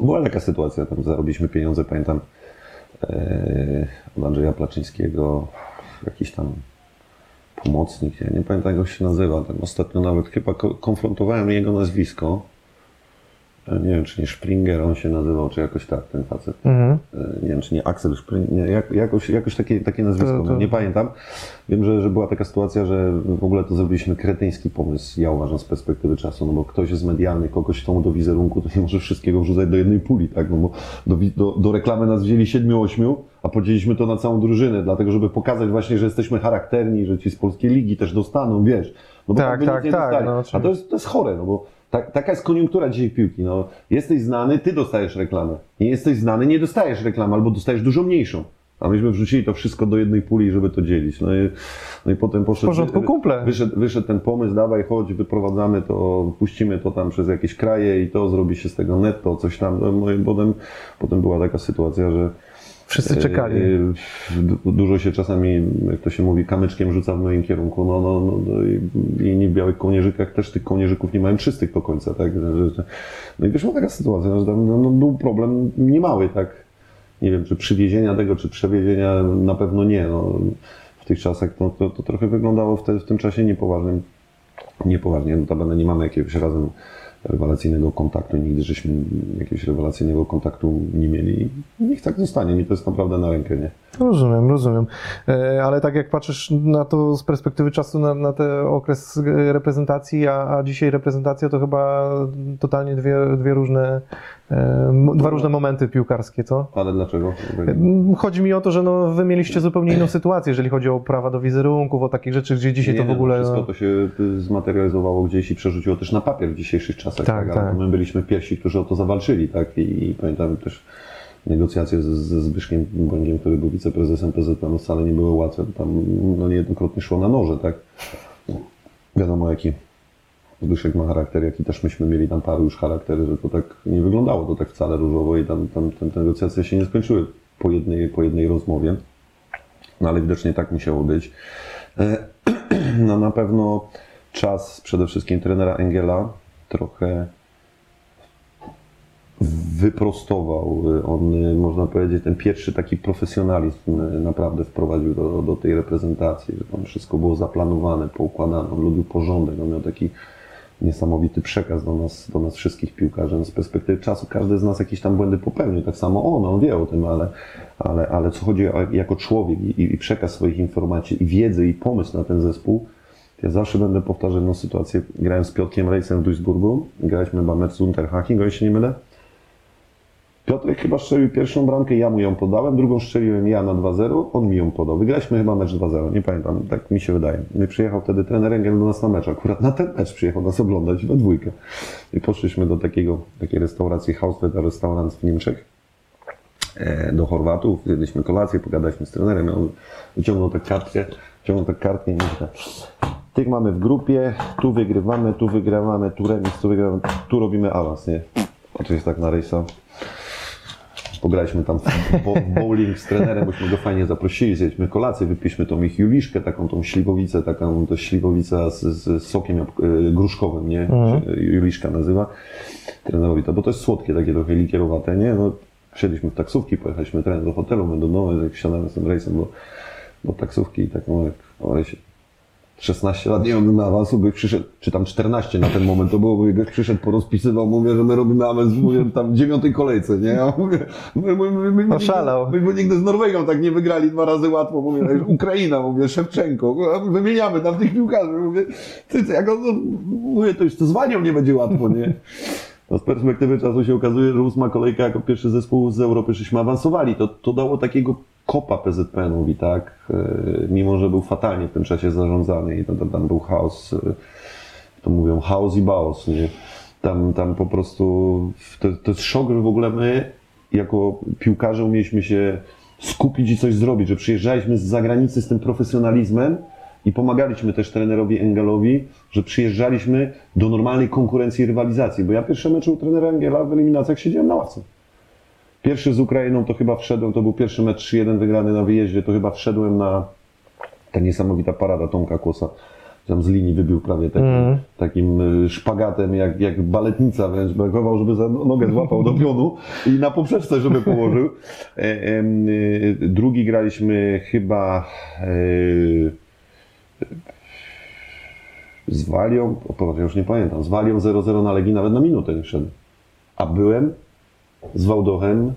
Była taka sytuacja, tam zarobiliśmy pieniądze, pamiętam e, od Andrzeja Placzyńskiego, jakiś tam pomocnik, ja nie pamiętam jak on się nazywa, tam ostatnio nawet chyba ko- konfrontowałem jego nazwisko, nie wiem czy nie Springer on się nazywał, czy jakoś tak ten facet. Mhm. E, nie wiem, czy nie Axel Springer, nie, jak, jakoś, jakoś takie, takie nazwisko, To- to- no, nie pamiętam. Wiem, że, że była taka sytuacja, że w ogóle to zrobiliśmy kretyński pomysł, ja uważam z perspektywy czasu, no bo ktoś jest medialny, kogoś chcą do wizerunku, to nie może wszystkiego wrzucać do jednej puli, tak, no bo do, do, do reklamy nas wzięli siedmiu, ośmiu, a podzieliliśmy to na całą drużynę, dlatego żeby pokazać właśnie, że jesteśmy charakterni, że ci z polskiej ligi też dostaną, wiesz. No bo Tak, tak, tak, no a to jest, to jest chore, no bo tak, taka jest koniunktura dzisiaj piłki. No, jesteś znany, ty dostajesz reklamę. Nie jesteś znany, nie dostajesz reklamy, albo dostajesz dużo mniejszą. A myśmy wrzucili to wszystko do jednej puli, żeby to dzielić. No i, no i potem poszedł. W porządku, kumple. Wyszedł, wyszedł ten pomysł, dawaj, chodź, wyprowadzamy to, puścimy to tam przez jakieś kraje i to zrobi się z tego netto, coś tam. No i potem, potem była taka sytuacja, że. Wszyscy czekali. e, du- Dużo się czasami, jak to się mówi, kamyczkiem rzuca w moim kierunku. No, no, no, no i, inni w białych kołnierzykach też tych kołnierzyków nie mają czystych do końca, tak? No i wyszła taka sytuacja, że tam no, no, był problem niemały, tak? Nie wiem, czy przywiezienia tego, czy przewiezienia, na pewno nie. No, w tych czasach to, to, to trochę wyglądało w, te, w tym czasie niepoważnym. Niepoważnie, notabene nie mamy jakiegoś razem rewelacyjnego kontaktu, nigdy żeśmy jakiegoś rewelacyjnego kontaktu nie mieli. Niech tak zostanie, mi to jest naprawdę na rękę, nie? Rozumiem, rozumiem. E, Ale tak jak patrzysz na to z perspektywy czasu, na, na ten okres reprezentacji, a, a dzisiaj reprezentacja to chyba totalnie dwie, dwie różne, dwa różne momenty piłkarskie, co? Ale dlaczego? Chodzi mi o to, że no, wy mieliście zupełnie inną sytuację, jeżeli chodzi o prawa do wizerunków, o takich rzeczy, gdzie dzisiaj to w Nie, ogóle... Wszystko no, to się y, zmaterializowało gdzieś i przerzuciło też na papier w dzisiejszych czasach. Tak, Tak, tak. my byliśmy pierwsi, którzy o to zawalczyli. Tak? I, I pamiętam też negocjacje z- ze Zbyszkiem Bąkiem, który był wiceprezesem PZPN, wcale nie były łatwe. Tam no, niejednokrotnie szło na noże. Tak? No, wiadomo, jaki Zbyszek ma charakter, jaki też myśmy mieli tam paru już charaktery, że to tak nie wyglądało to tak wcale różowo i tam, tam, te negocjacje się nie skończyły po jednej, po jednej rozmowie. No ale widocznie tak musiało być. E, No na pewno czas przede wszystkim trenera Engela trochę wyprostował. On, można powiedzieć, ten pierwszy taki profesjonalizm naprawdę wprowadził do, do tej reprezentacji, że tam wszystko było zaplanowane, poukładane. On lubił porządek, on miał taki niesamowity przekaz do nas, do nas wszystkich piłkarzy. No, Z perspektywy czasu każdy z nas jakieś tam błędy popełnił, tak samo on, on wie o tym, ale, ale, ale co chodzi o, jako człowiek i, i przekaz swoich informacji i wiedzy i pomysł na ten zespół, ja zawsze będę powtarzał jedną sytuację. Grałem z Piotrkiem Rejsem w Duisburgu, graliśmy chyba mecz z Unterhaching, o się nie mylę. Piotrek chyba strzelił pierwszą bramkę, ja mu ją podałem, drugą strzeliłem ja na 2-0, on mi ją podał. Wygraliśmy chyba mecz 2-0, nie pamiętam, tak mi się wydaje. I przyjechał wtedy trener Engel do nas na mecz, akurat na ten mecz przyjechał nas oglądać, we dwójkę. I poszliśmy do takiego, takiej restauracji Hauswetter Restaurant w Niemczech, e, do Chorwatów, zjedliśmy kolację, pogadaliśmy z trenerem, on wyciągnął tę kartkę, wyciągnął tę kartkę i mówi tak, tych mamy w grupie, tu wygrywamy, tu wygrywamy, tu remis, tu wygrywamy, tu robimy awans, nie? Oczywiście tak na rejsa. Pograliśmy tam w, bo, w bowling z trenerem, bośmy go fajnie zaprosili, zjedliśmy kolację, wypiliśmy tą ich juliszkę, taką tą śliwowicę, taką to śliwowica z, z sokiem y, gruszkowym, nie? Się Juliszka nazywa. Trenerowi to, bo to jest słodkie, takie trochę likierowate, nie? No, wsiedliśmy w taksówki, pojechaliśmy trener do hotelu, my do domu, jak wsiadamy z tym rejsem do, do taksówki i tak, no jak, 16 lat nie miałbym awansu, by przyszedł, czy tam 14 na ten moment to było, bo goś przyszedł, porozpisywał, mówię, że my robimy awans, mówię, tam w dziewiątej kolejce, nie? Ja mówię, my, my, my, my, Oszalał. my, my nigdy z Norwegią tak nie wygrali dwa razy łatwo, mówię, Ukraina, mówię, Szewczenko, wymieniamy tam tych piłkarzy, mówię, ty, ty, jak on, no, mówię, to już to z Wanią nie będzie łatwo, nie? No z perspektywy czasu się okazuje, że ósma kolejka jako pierwszy zespół z Europy żeśmy awansowali. To, to dało takiego kopa PZPN-owi, tak? E, Mimo, że był fatalnie w tym czasie zarządzany i tam, tam, tam był chaos, e, to mówią chaos i baos, nie? Tam, tam po prostu to, to jest szok, że w ogóle my jako piłkarze umieliśmy się skupić i coś zrobić, że przyjeżdżaliśmy z zagranicy z tym profesjonalizmem i pomagaliśmy też trenerowi Engelowi, że przyjeżdżaliśmy do normalnej konkurencji i rywalizacji, bo ja pierwsze mecze u trenera Engela w eliminacjach siedziałem na ławce. Pierwszy z Ukrainą to chyba wszedłem, to był pierwszy mecz 3-1 wygrany na wyjeździe, to chyba wszedłem na ta niesamowita parada Tomka Kłosa. Tam z linii wybił prawie takim, Mm. takim y, szpagatem, jak, jak baletnica wręcz. Brakowało, żeby za nogę złapał do pionu i na poprzeczce, żeby położył. E, y, drugi graliśmy chyba y, z Walią, o, ja już nie pamiętam, z Walią 0-0 na Legii nawet na minutę nie wszedł. A byłem z Wałdochem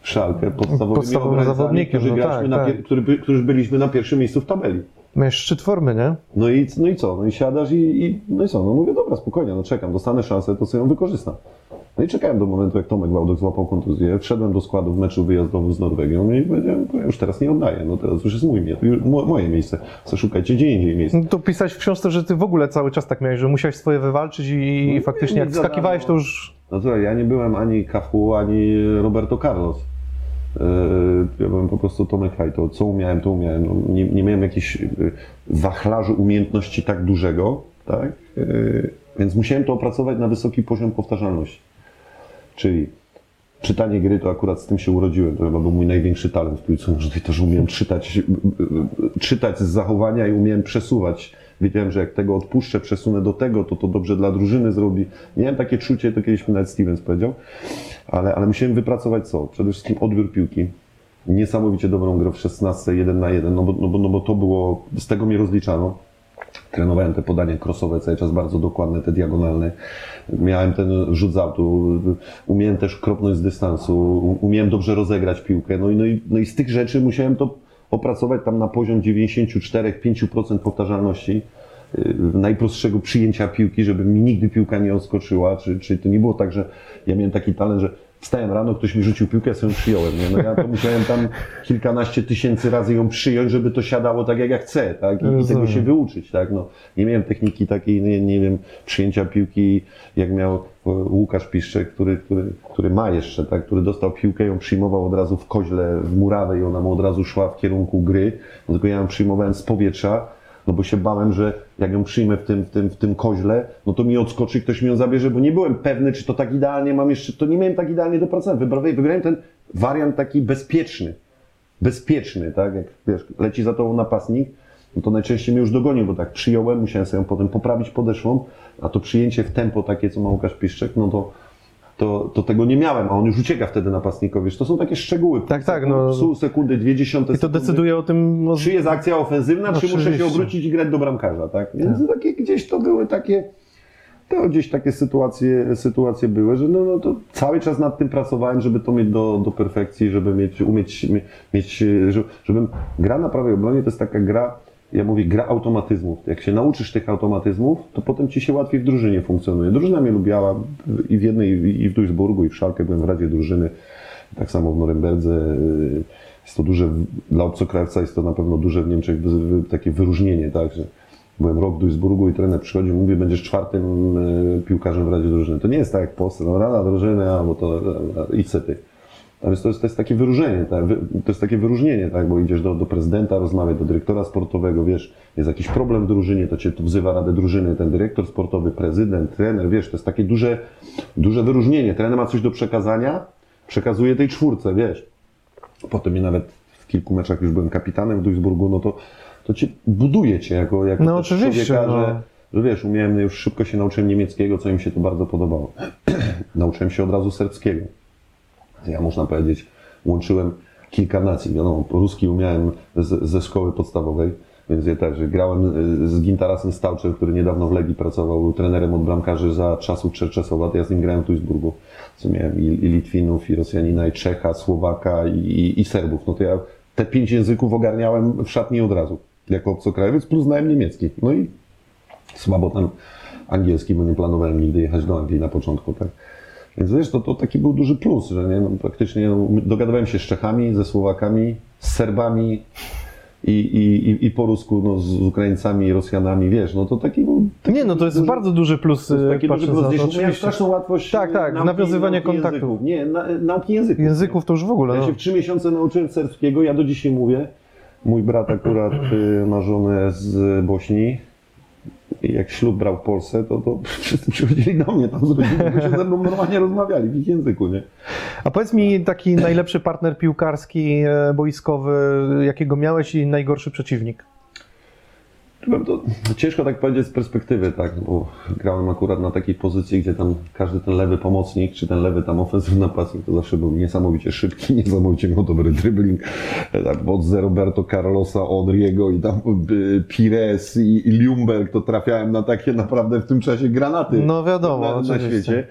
w Szalkę podstawowymi Podstawowym zawodnikiem, no tak, tak. pier- który, którzy byliśmy na pierwszym miejscu w tabeli. Miałeś szczyt formy, nie? No i, no i co? No i siadasz i, i no i co? No mówię, dobra, spokojnie, no czekam, dostanę szansę, to sobie ją wykorzystam. No i czekałem do momentu, jak Tomek Wałdok złapał kontuzję, wszedłem do składu w meczu wyjazdowym z Norwegią i powiedziałem, to ja już teraz nie oddaję, no teraz już jest mój, już moje miejsce, co szukajcie gdzie indziej miejsca. No to pisałeś w książce, że ty w ogóle cały czas tak miałeś, że musiałeś swoje wywalczyć i, No faktycznie nie jak wskakiwałeś, to darmo. już... No słuchaj, ja nie byłem ani Cafu, ani Roberto Carlos. Yy, Ja byłem po prostu Tomek Hajto. Co umiałem, to umiałem. No, nie, nie miałem jakiejś yy, wachlarzu umiejętności tak dużego, tak? Yy, Więc musiałem to opracować na wysoki poziom powtarzalności. Czyli czytanie gry, to akurat z tym się urodziłem. To chyba był mój największy talent w piłce nożnej, to, że umiałem czytać, czytać z zachowania i umiałem przesuwać. Wiedziałem, że jak tego odpuszczę, przesunę do tego, to to dobrze dla drużyny zrobi. Miałem takie czucie, to kiedyś mi nawet Stevens powiedział, ale, ale musiałem wypracować co? Przede wszystkim odbiór piłki. Niesamowicie dobrą grę w 16, 1 na 1, no bo, no bo, no bo to było, z tego mnie rozliczano. Trenowałem te podania crossowe cały czas bardzo dokładne, te diagonalne. Miałem ten rzut z autu, umiałem też kropnąć z dystansu, umiałem dobrze rozegrać piłkę. No i, no i, no i z tych rzeczy musiałem to opracować tam na poziom 94-5% powtarzalności y, najprostszego przyjęcia piłki, żeby mi nigdy piłka nie odskoczyła, czy, czy to nie było tak, że ja miałem taki talent, że wstałem rano, ktoś mi rzucił piłkę, ja sobie ją przyjąłem, nie? No ja to musiałem tam kilkanaście tysięcy razy ją przyjąć, żeby to siadało tak, jak ja chcę, tak? I, i tego się wyuczyć, tak? No, nie miałem techniki takiej, nie, nie wiem, przyjęcia piłki, jak miał Łukasz Piszczek, który, który, który ma jeszcze, tak? Który dostał piłkę, ją przyjmował od razu w koźle, w murawę i ona mu od razu szła w kierunku gry, no, tylko ja ją przyjmowałem z powietrza, no bo się bałem, że jak ją przyjmę w tym, w tym, w tym koźle, no to mi odskoczy, ktoś mi ją zabierze, bo nie byłem pewny, czy to tak idealnie mam jeszcze, to nie miałem tak idealnie dopracować. Wybrałem, wybrałem ten wariant taki bezpieczny. Bezpieczny, tak? Jak wiesz, leci za tobą napastnik, no to najczęściej mnie już dogonił, bo tak przyjąłem, musiałem sobie ją potem poprawić podeszłą, a to przyjęcie w tempo takie, co ma Łukasz Piszczek, no to, to, to tego nie miałem, a on już ucieka wtedy napastnikowi. Wiesz, To są takie szczegóły. Tak, tak, no. Pół sekundy, dwie dziesiąte I to sekundy decyduje o tym, no, czy jest akcja ofensywna, czy muszę się obrócić i grać do bramkarza, tak? Więc takie, gdzieś to były takie, to gdzieś takie sytuacje, sytuacje były, że no, no to cały czas nad tym pracowałem, żeby to mieć do, do perfekcji, żeby mieć, umieć, mie- mieć, żeby, żebym, gra na prawej obronie to jest taka gra, ja mówię, gra automatyzmów. Jak się nauczysz tych automatyzmów, to potem ci się łatwiej w drużynie funkcjonuje. Drużyna mnie lubiała i w jednej, i w Duisburgu, i w Szalkę byłem w Radzie Drużyny, tak samo w Norymberdze. Jest to duże, dla obcokrajowca jest to na pewno duże w Niemczech takie wyróżnienie, tak, że byłem rok w Duisburgu i trener przychodził, mówi, będziesz czwartym y, piłkarzem w Radzie Drużyny. To nie jest tak jak Polsce, no Rada Drużyny, albo to e, idź se ty. Tam jest, to, jest, to jest takie wyróżnienie, tak? To jest takie wyróżnienie, tak? bo idziesz do, do prezydenta, rozmawiać, do dyrektora sportowego, wiesz, jest jakiś problem w drużynie, to cię tu wzywa Radę Drużyny, ten dyrektor sportowy, prezydent, trener, wiesz, to jest takie duże, duże wyróżnienie. Trener ma coś do przekazania, przekazuje tej czwórce, wiesz. Potem mnie nawet w kilku meczach już byłem kapitanem w Duisburgu, no to, to cię buduje cię jako, jako No oczywiście, człowieka, no. że, że wiesz, umiałem, już szybko się nauczyłem niemieckiego, co im się tu bardzo podobało. nauczyłem się od razu serbskiego. Ja można powiedzieć, łączyłem kilka nacji. Wiadomo, ruski umiałem z, ze szkoły podstawowej, więc ja też grałem y, z Gintarasem Stałczem, który niedawno w Legii pracował, był trenerem od bramkarzy za czasów Czerczesowa, ja z nim grałem w Duisburgu. Co miałem i, i Litwinów, i Rosjanina, i Czecha, Słowaka, i, i, i Serbów. No to ja te pięć języków ogarniałem w szatni od razu, jako obcokrajowiec, plus znałem niemiecki. No i słabo tam angielski, bo nie planowałem nigdy jechać do Anglii na początku, tak. Więc wiesz, to, to taki był duży plus, że nie, no, praktycznie no, dogadywałem się z Czechami, ze Słowakami, z Serbami i, i, i, po rusku no, z Ukraińcami i Rosjanami, wiesz, no to taki był... Taki Nie, no to jest duży, bardzo duży plus, to jest y, taki duży plus. Gdzieś miałem straszną łatwość Tak, tak, nauki, nawiązywanie nauki kontaktów. Języków. Nie, na, nauki języków. Języków to już w ogóle, Ja no. się w trzy miesiące nauczyłem serbskiego, ja do dzisiaj mówię. Mój brat akurat y, ma żonę z Bośni. Jak ślub brał w Polsce, to, to wszyscy przychodzili do mnie tam z rodziny, bo się ze mną normalnie rozmawiali w ich języku, nie? A powiedz mi taki najlepszy partner piłkarski, e, boiskowy, jakiego miałeś i najgorszy przeciwnik? Byłem to ciężko tak powiedzieć z perspektywy, tak, bo grałem akurat na takiej pozycji, gdzie tam każdy ten lewy pomocnik, czy ten lewy tam ofensywny napastnik, to zawsze był niesamowicie szybki, niesamowicie miał dobry dribbling. Tak, od z Roberto Carlosa, Odriego i tam y, Pires i, i to trafiałem na takie naprawdę w tym czasie granaty No wiadomo, na, na świecie.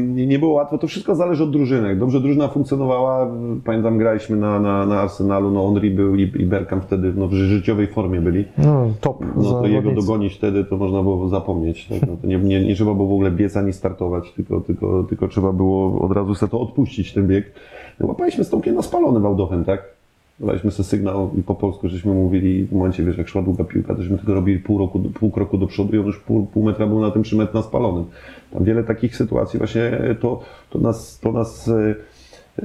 Nie było łatwo, to wszystko zależy od drużyny. Jak dobrze drużyna funkcjonowała, pamiętam graliśmy na, na, na Arsenalu, no Henry był i, i wtedy no, w życiowej formie byli. No, top. No to jego dogonić wtedy to można było zapomnieć. Tak? No to nie, nie, nie trzeba było w ogóle biec ani startować, tylko, tylko, tylko trzeba było od razu sobie to odpuścić, ten bieg. No, łapaliśmy z Tomkiem na spalony Wałdochem, tak? Daliśmy sobie sygnał i po polsku żeśmy mówili, w momencie, wiesz, jak szła długa piłka, to żeśmy tylko robili pół, roku, pół kroku do przodu i on już pół, pół metra był na tym trzy metr na spalonym. Tam wiele takich sytuacji właśnie to, to nas, to nas e,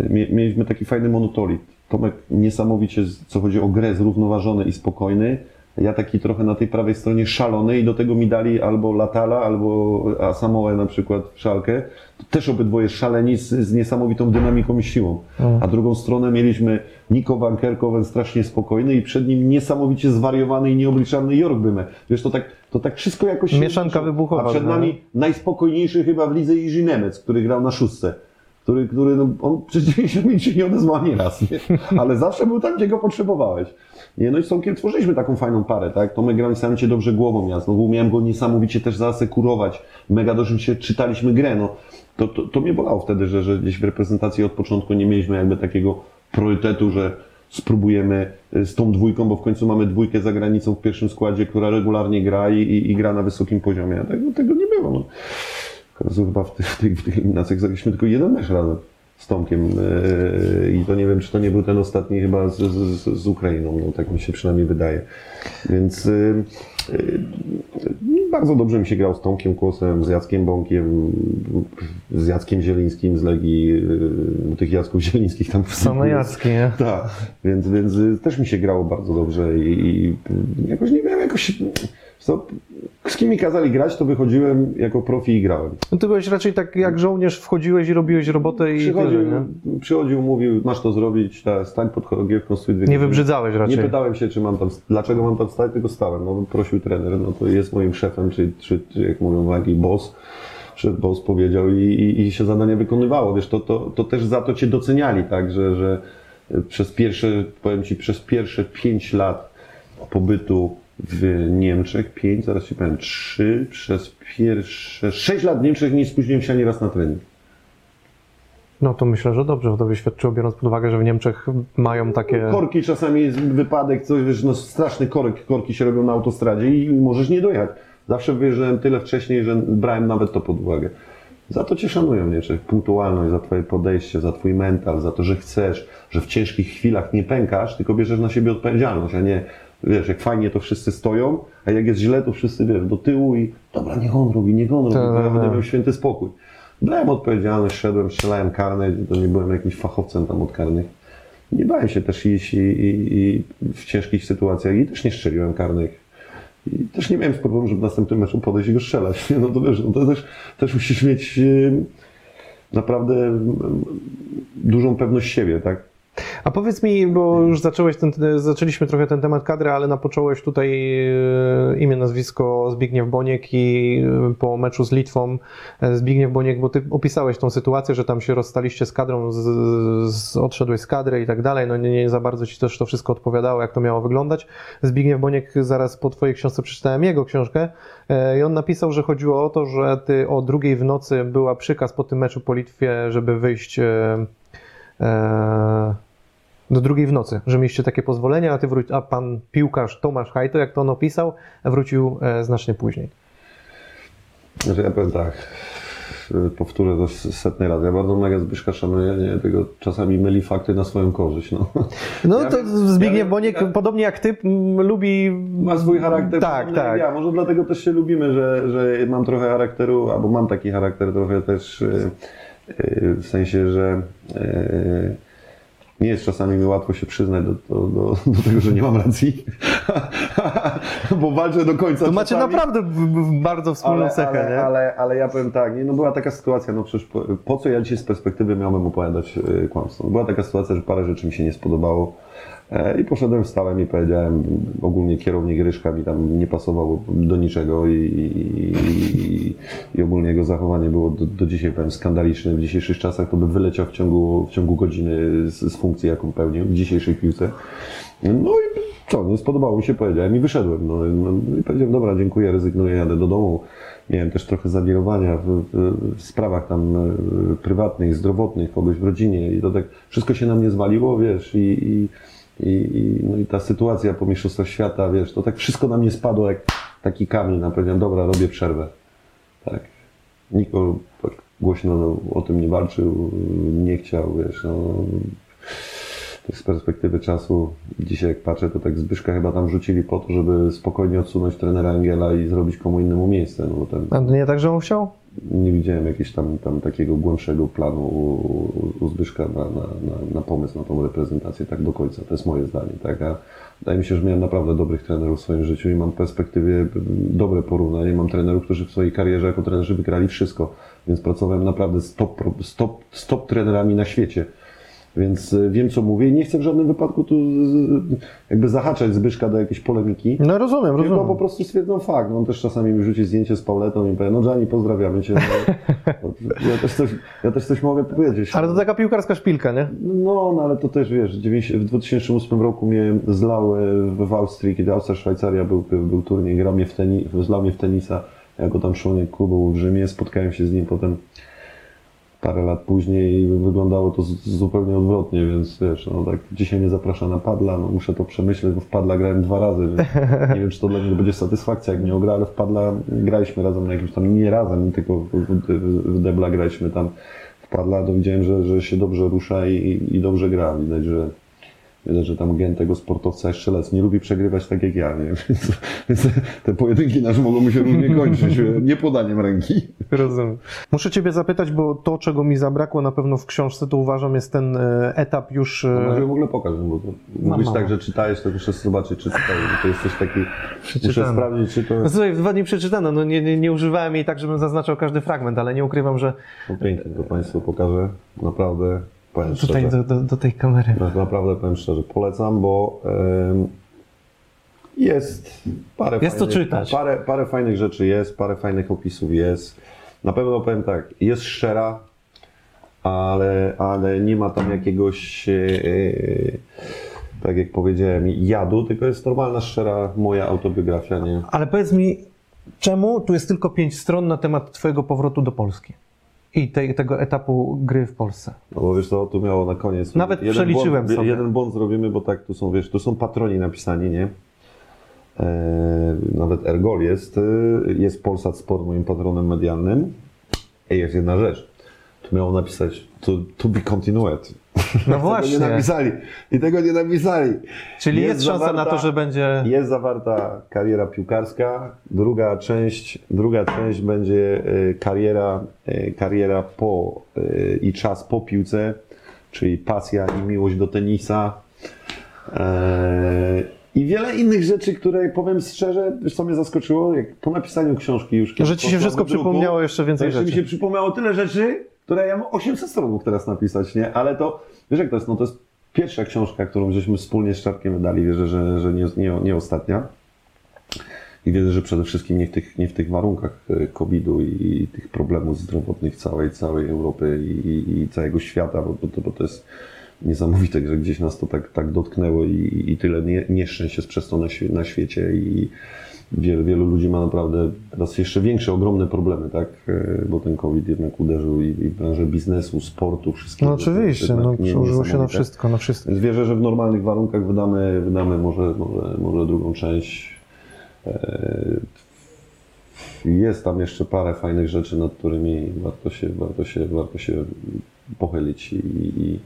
Mie- Mieliśmy taki fajny monotolit. Tomek niesamowicie, co chodzi o grę, zrównoważony i spokojny. Ja taki trochę na tej prawej stronie szalony i do tego mi dali albo Latala, albo Asamoe na przykład w szalkę. To też obydwoje szaleni z, z niesamowitą dynamiką i siłą. A drugą stronę mieliśmy Niko Van Kerkoven strasznie spokojny i przed nim niesamowicie zwariowany i nieobliczalny Jork Byme. Wiesz, to tak, to tak wszystko jakoś... Mieszanka wybuchowa, A przed nami najspokojniejszy chyba w lidze Iży Nemec, który grał na szóstce który, który no, on przez 90 minut się nie odezwał ani raz, nie? ale zawsze był tam, gdzie go potrzebowałeś. Nie, no i z Tomkiem tworzyliśmy taką fajną parę, tak? Tomek grał niesamowicie dobrze głową, ja znowu miałem go niesamowicie też zaasekurować, mega dobrze się czytaliśmy grę, no. To, to, to mnie bolało wtedy, że, że gdzieś w reprezentacji od początku nie mieliśmy jakby takiego priorytetu, że spróbujemy y, z tą dwójką, bo w końcu mamy dwójkę za granicą w pierwszym składzie, która regularnie gra i, i, i gra na wysokim poziomie. A tego, tego nie było. No. Chyba w tych, w tych, w tych eliminacjach zagraliśmy tylko jeden mecz razem z Tomkiem yy, i to nie wiem, czy to nie był ten ostatni chyba z, z, z Ukrainą, no tak mi się przynajmniej wydaje. Więc bardzo dobrze mi się grał z Tomkiem Kłosem, z Jackiem Bąkiem, z Jackiem Zielińskim z Legii, yy, tych Jacków Zielińskich tam Same Jacki, nie? tak, więc, więc y, też mi się grało bardzo dobrze i, i jakoś nie wiem, jakoś co, z kim mi kazali grać, to wychodziłem jako profi i grałem. No ty byłeś raczej tak jak żołnierz, wchodziłeś i robiłeś robotę i Przychodził, tyle, nie? przychodził mówił, masz to zrobić, ta, stań pod choreografią, stój dwie Nie wybrzydzałeś raczej. Nie pytałem się, czy mam tam, dlaczego mam tam stać, tylko stałem. No, prosił trener, no to jest moim szefem, czy, czy, czy jak mówią, taki boss. Szef boss powiedział i, i, i się zadanie wykonywało. Wiesz, to, to, to też za to cię doceniali, tak, że, że przez pierwsze, powiem ci, przez pierwsze pięć lat pobytu w Niemczech, pięć, zaraz ci powiem, trzy, przez pierwsze sześć lat w Niemczech nie spóźniłem się ani raz na trening. No to myślę, że dobrze to by świadczyło, biorąc pod uwagę, że w Niemczech mają takie... Korki czasami jest wypadek, coś, wiesz, no straszny korek, korki się robią na autostradzie i możesz nie dojechać. Zawsze wyjeżdżałem tyle wcześniej, że brałem nawet to pod uwagę. Za to cię szanują, nie? Czy punktualność, za twoje podejście, za twój mental, za to, że chcesz, że w ciężkich chwilach nie pękasz, tylko bierzesz na siebie odpowiedzialność, a nie, wiesz, jak fajnie to wszyscy stoją, a jak jest źle, to wszyscy, wiesz, do tyłu i dobra, niech on robi, niech on robi, to ja Tak. będę miał święty spokój. Brałem odpowiedzialność, szedłem, strzelałem karne, to nie byłem jakimś fachowcem tam od karnych. Nie bałem się też iść i, i, i w ciężkich sytuacjach i też nie strzeliłem karnych. I też nie miałem problemu, żeby w następnym meczu podejść i go strzelać. No to wiesz, no to też, też musisz mieć naprawdę dużą pewność siebie, tak? A powiedz mi, bo już zacząłeś ten, zaczęliśmy trochę ten temat kadry, ale napocząłeś tutaj e, imię, nazwisko Zbigniew Boniek i e, po meczu z Litwą e, Zbigniew Boniek, bo ty opisałeś tą sytuację, że tam się rozstaliście z kadrą, z, z, odszedłeś z kadry i tak dalej, no nie, nie za bardzo ci też to wszystko odpowiadało, jak to miało wyglądać. Zbigniew Boniek, zaraz po twojej książce przeczytałem jego książkę i on napisał, że chodziło o to, że ty o drugiej w nocy była przykaz po tym meczu po Litwie, żeby wyjść e, do drugiej w nocy, że mieliście takie pozwolenia, a, ty wróci, a pan piłkarz Tomasz Hajto, jak to on opisał, wrócił e, znacznie później. Że ja powiem tak, yy, powtórzę to setny raz. Ja bardzo mega Zbyszka szanuję, nie? Tego czasami myli fakty na swoją korzyść. No. No Ja to wiem, Zbigniew ja Boniek, ja- podobnie jak ty, m, lubi... Ma swój charakter. Tak, tak. Ja. Może dlatego też się lubimy, że, że mam trochę charakteru, albo mam taki charakter trochę też yy, w sensie, że nie jest czasami mi łatwo się przyznać do, do, do, do tego, że nie mam racji, bo walczę do końca. To macie czasami. naprawdę bardzo wspólną ale, cechę, ale, nie? ale, ale ja powiem tak, nie, no była taka sytuacja, no przecież po, po co ja dzisiaj z perspektywy miałem opowiadać y, kłamstwo? Była taka sytuacja, że parę rzeczy mi się nie spodobało i poszedłem, wstałem i powiedziałem, ogólnie kierownik Ryszka mi tam nie pasował do niczego i, i, i, ogólnie jego zachowanie było do, do dzisiaj powiem skandaliczne. W dzisiejszych czasach to by wyleciał w ciągu, w ciągu godziny z, z funkcji, jaką pełnił w dzisiejszej piłce. No i co, nie spodobało mi się, powiedziałem i wyszedłem. No, no i powiedziałem, dobra, dziękuję, rezygnuję, jadę do domu. Miałem też trochę zawirowania w, w, w sprawach tam e, prywatnych, zdrowotnych, kogoś w rodzinie i to tak wszystko się na mnie zwaliło, wiesz, i, i, i, i, no i ta sytuacja po Mistrzostwach Świata, wiesz, to tak wszystko na mnie spadło jak taki kamień. No, powiedziałem, dobra, robię przerwę. Tak. Nikt o, tak głośno no, o tym nie walczył, nie chciał, wiesz, no, tak z perspektywy czasu, dzisiaj jak patrzę, to tak Zbyszka chyba tam rzucili po to, żeby spokojnie odsunąć trenera Angela i zrobić komu innemu miejsce. No bo tam A to nie tak, że on chciał? Nie widziałem jakiegoś tam, tam takiego głębszego planu u, u Zbyszka na, na, na, na pomysł na tą reprezentację tak do końca. To jest moje zdanie. Tak? A wydaje mi się, że miałem naprawdę dobrych trenerów w swoim życiu i mam w perspektywie dobre porównanie. Mam trenerów, którzy w swojej karierze jako trenerzy wygrali wszystko, więc pracowałem naprawdę z top, z top, z top trenerami na świecie. Więc y, wiem, co mówię i nie chcę w żadnym wypadku tu jakby zahaczać Zbyszka do jakiejś polemiki. No rozumiem, Tylko po rozumiem. prostu stwierdzam fakt. On też czasami mi rzuci zdjęcie z Pauletą i powie, no Gianni, pozdrawiamy cię. No, ja, też coś, ja też coś mogę powiedzieć. Ale to taka piłkarska szpilka, nie? No, no ale to też wiesz, w 90 w 2008 roku mnie zlał e, w Austrii, kiedy Austria Szwajcaria był, był, był turniej, grał mnie w teni, zlał mnie w tenisa, jako tam członek klubu w Rzymie, spotkałem się z nim potem parę lat później wyglądało to zupełnie odwrotnie, więc wiesz, no tak dzisiaj mnie zaprasza na padla, no muszę to przemyśleć, bo w padla grałem dwa razy, więc nie wiem, czy to dla niego będzie satysfakcja, jak mnie ogra, ale w padla graliśmy razem na jakimś tam, nie razem, tylko w, w, w debla graliśmy tam w padla, to widziałem, że, że się dobrze rusza i, i dobrze gra, widać, że Widać, że tam gen tego sportowca jeszcze lec. Nie lubi przegrywać tak jak ja, nie? Więc, więc te pojedynki nasze mogą mi się różnie kończyć, nie podaniem ręki. Rozumiem. Muszę Ciebie zapytać, bo to, czego mi zabrakło na pewno w książce, to uważam jest ten e, etap już... e, Może w ogóle pokażę, bo to mówisz mało. tak, że czytałeś, to muszę zobaczyć, czy czytałeś, bo to jest coś taki... Muszę sprawdzić, czy to No jest... słuchaj, w dwa dni przeczytano, no nie, nie, nie używałem jej tak, żebym zaznaczał każdy fragment, ale nie ukrywam, że No pięknie, to Państwu pokażę. Naprawdę, powiem tutaj szczerze. do, do, do tej kamery. Naprawdę powiem szczerze, polecam, bo jest parę Jest fajnych, czytać. Parę, parę fajnych rzeczy jest, parę fajnych opisów jest. Na pewno powiem tak, jest szczera, ale, ale nie ma tam jakiegoś, e, e, tak jak powiedziałem, jadu, tylko jest normalna, szczera moja autobiografia, nie? Ale powiedz mi, czemu tu jest tylko pięć stron na temat Twojego powrotu do Polski? I tej, tego etapu gry w Polsce. No bo wiesz co, tu miało na koniec. Nawet przeliczyłem błąd, sobie. Jeden błąd zrobimy, bo tak, tu są, wiesz, tu są patroni napisani, nie? E, nawet Ergol jest, e, jest Polsat Sport moim patronem medialnym. I jest jedna rzecz. Tu miało napisać to, to be continued. No Tego nie właśnie. napisali. I tego nie napisali. Czyli jest, szansa na zawarta- to, że będzie... Jest zawarta kariera piłkarska, druga część, druga część będzie e, kariera, e, kariera po e, i czas po piłce, czyli pasja i miłość do tenisa. I wiele innych rzeczy, które powiem szczerze, co mnie zaskoczyło, jak po napisaniu książki już Że ci się wszystko przypomniało jeszcze więcej jeszcze mi rzeczy. się przypomniało tyle rzeczy, które ja mam 800 stron mógł teraz napisać, nie? Ale to, wiesz jak to jest, no to jest pierwsza książka, którą żeśmy wspólnie z Czarkiem wydali, wierzę, że, że nie, nie, nie ostatnia. I wierzę, że przede wszystkim nie w tych, nie w tych warunkach e, COVID-u i, tych problemów zdrowotnych całej, całej Europy i, i, całego świata, bo, bo, to, bo to jest niesamowite, że gdzieś nas to tak, tak dotknęło i, i tyle nie, nieszczęść jest przez to na, na świecie i wielu, wielu ludzi ma naprawdę teraz jeszcze większe, ogromne problemy, tak? E, Bo ten COVID jednak uderzył i, i w branżę biznesu, sportu, wszystkiego. No oczywiście, no, przełożyło się na wszystko, na wszystko. Więc wierzę, że w normalnych warunkach wydamy, wydamy może, może, może drugą część. E, Jest tam jeszcze parę fajnych rzeczy, nad którymi warto się, warto się, warto się pochylić i, i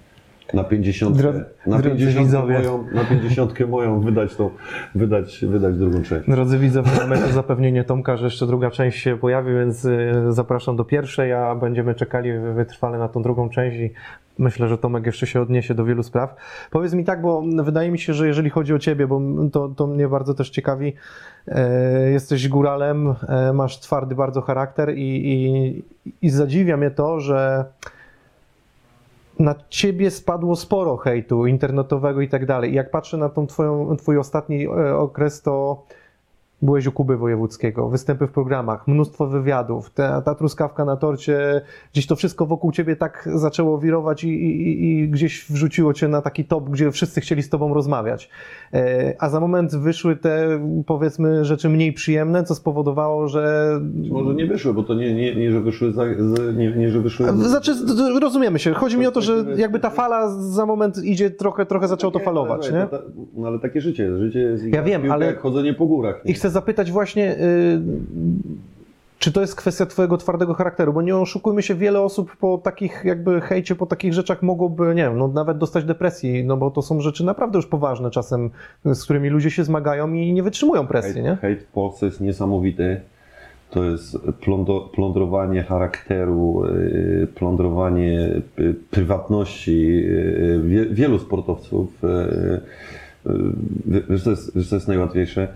na 50, Dro- na drodzy 50 widzowie. moją, na 50 moją wydać tą, wydać, wydać drugą część. Drodzy widzowie, mamy to zapewnienie Tomka, że jeszcze druga część się pojawi, więc y, zapraszam do pierwszej, a będziemy czekali wytrwale na tą drugą część i myślę, że Tomek jeszcze się odniesie do wielu spraw. Powiedz mi tak, bo wydaje mi się, że jeżeli chodzi o Ciebie, bo to, to mnie bardzo też ciekawi, e, jesteś góralem, e, masz twardy bardzo charakter i, i, i zadziwia mnie to, że na ciebie spadło sporo hejtu internetowego i tak dalej. Jak patrzę na tą twoją, twój ostatni e, okres, to byłeś u Kuby Wojewódzkiego, występy w programach, mnóstwo wywiadów, ta, ta truskawka na torcie, gdzieś to wszystko wokół ciebie tak zaczęło wirować i, i, i gdzieś wrzuciło cię na taki top, gdzie wszyscy chcieli z tobą rozmawiać. E, A za moment wyszły te, powiedzmy, rzeczy mniej przyjemne, co spowodowało, że Może nie wyszły, bo to nie, nie, nie że wyszły, za, nie, nie, że wyszły Znaczy, rozumiemy się. Chodzi mi o to, że jakby ta fala za moment idzie trochę, trochę zaczęło to falować, ale, nie? No ale takie życie, życie jest Ja wiem, ale- jak chodzenie po górach. nie? I chcę zapytać właśnie, y, czy to jest kwestia twojego twardego charakteru, bo nie oszukujmy się, wiele osób po takich jakby hejcie, po takich rzeczach mogłoby, nie wiem, no nawet dostać depresji, no bo to są rzeczy naprawdę już poważne czasem, z którymi ludzie się zmagają i nie wytrzymują presji, Hejt, nie? hejt w Polsce jest niesamowity. To jest plądrowanie charakteru, yy, plądrowanie y, prywatności wie, wielu sportowców. Wiesz, co jest, wiesz, co jest najłatwiejsze?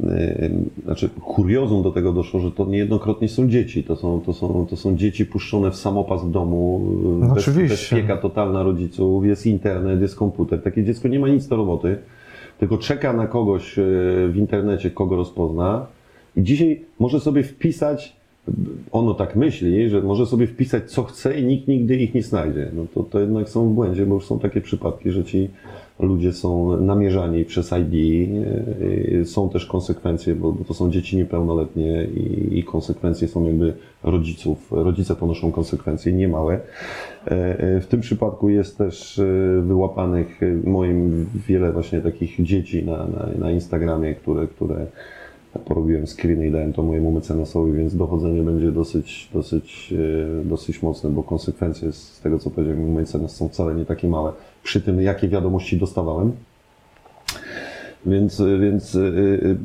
Yy, znaczy kuriozum do tego doszło, że to niejednokrotnie są dzieci. To są, to są, to są dzieci puszczone w samopas w domu, yy, No bez, oczywiście. bezpieka totalna rodziców, jest internet, jest komputer. Takie dziecko nie ma nic do roboty, tylko czeka na kogoś yy, w internecie, kogo rozpozna i dzisiaj może sobie wpisać, ono tak myśli, że może sobie wpisać co chce i nikt nigdy ich nie znajdzie. No to, to jednak są w błędzie, bo już są takie przypadki, że ci ludzie są namierzani przez ID, yy, są też konsekwencje, bo, bo to są dzieci niepełnoletnie i, i konsekwencje są jakby rodziców. Rodzice ponoszą konsekwencje niemałe. E, W tym przypadku jest też e, wyłapanych e, moim wiele właśnie takich dzieci na, na, na Instagramie, które, które porobiłem screeny i dałem to mojemu mecenasowi, więc dochodzenie będzie dosyć, dosyć, e, dosyć mocne, bo konsekwencje z tego, co powiedział mi mecenas, są wcale nie takie małe. Przy tym, jakie wiadomości dostawałem. Więc, więc e, e,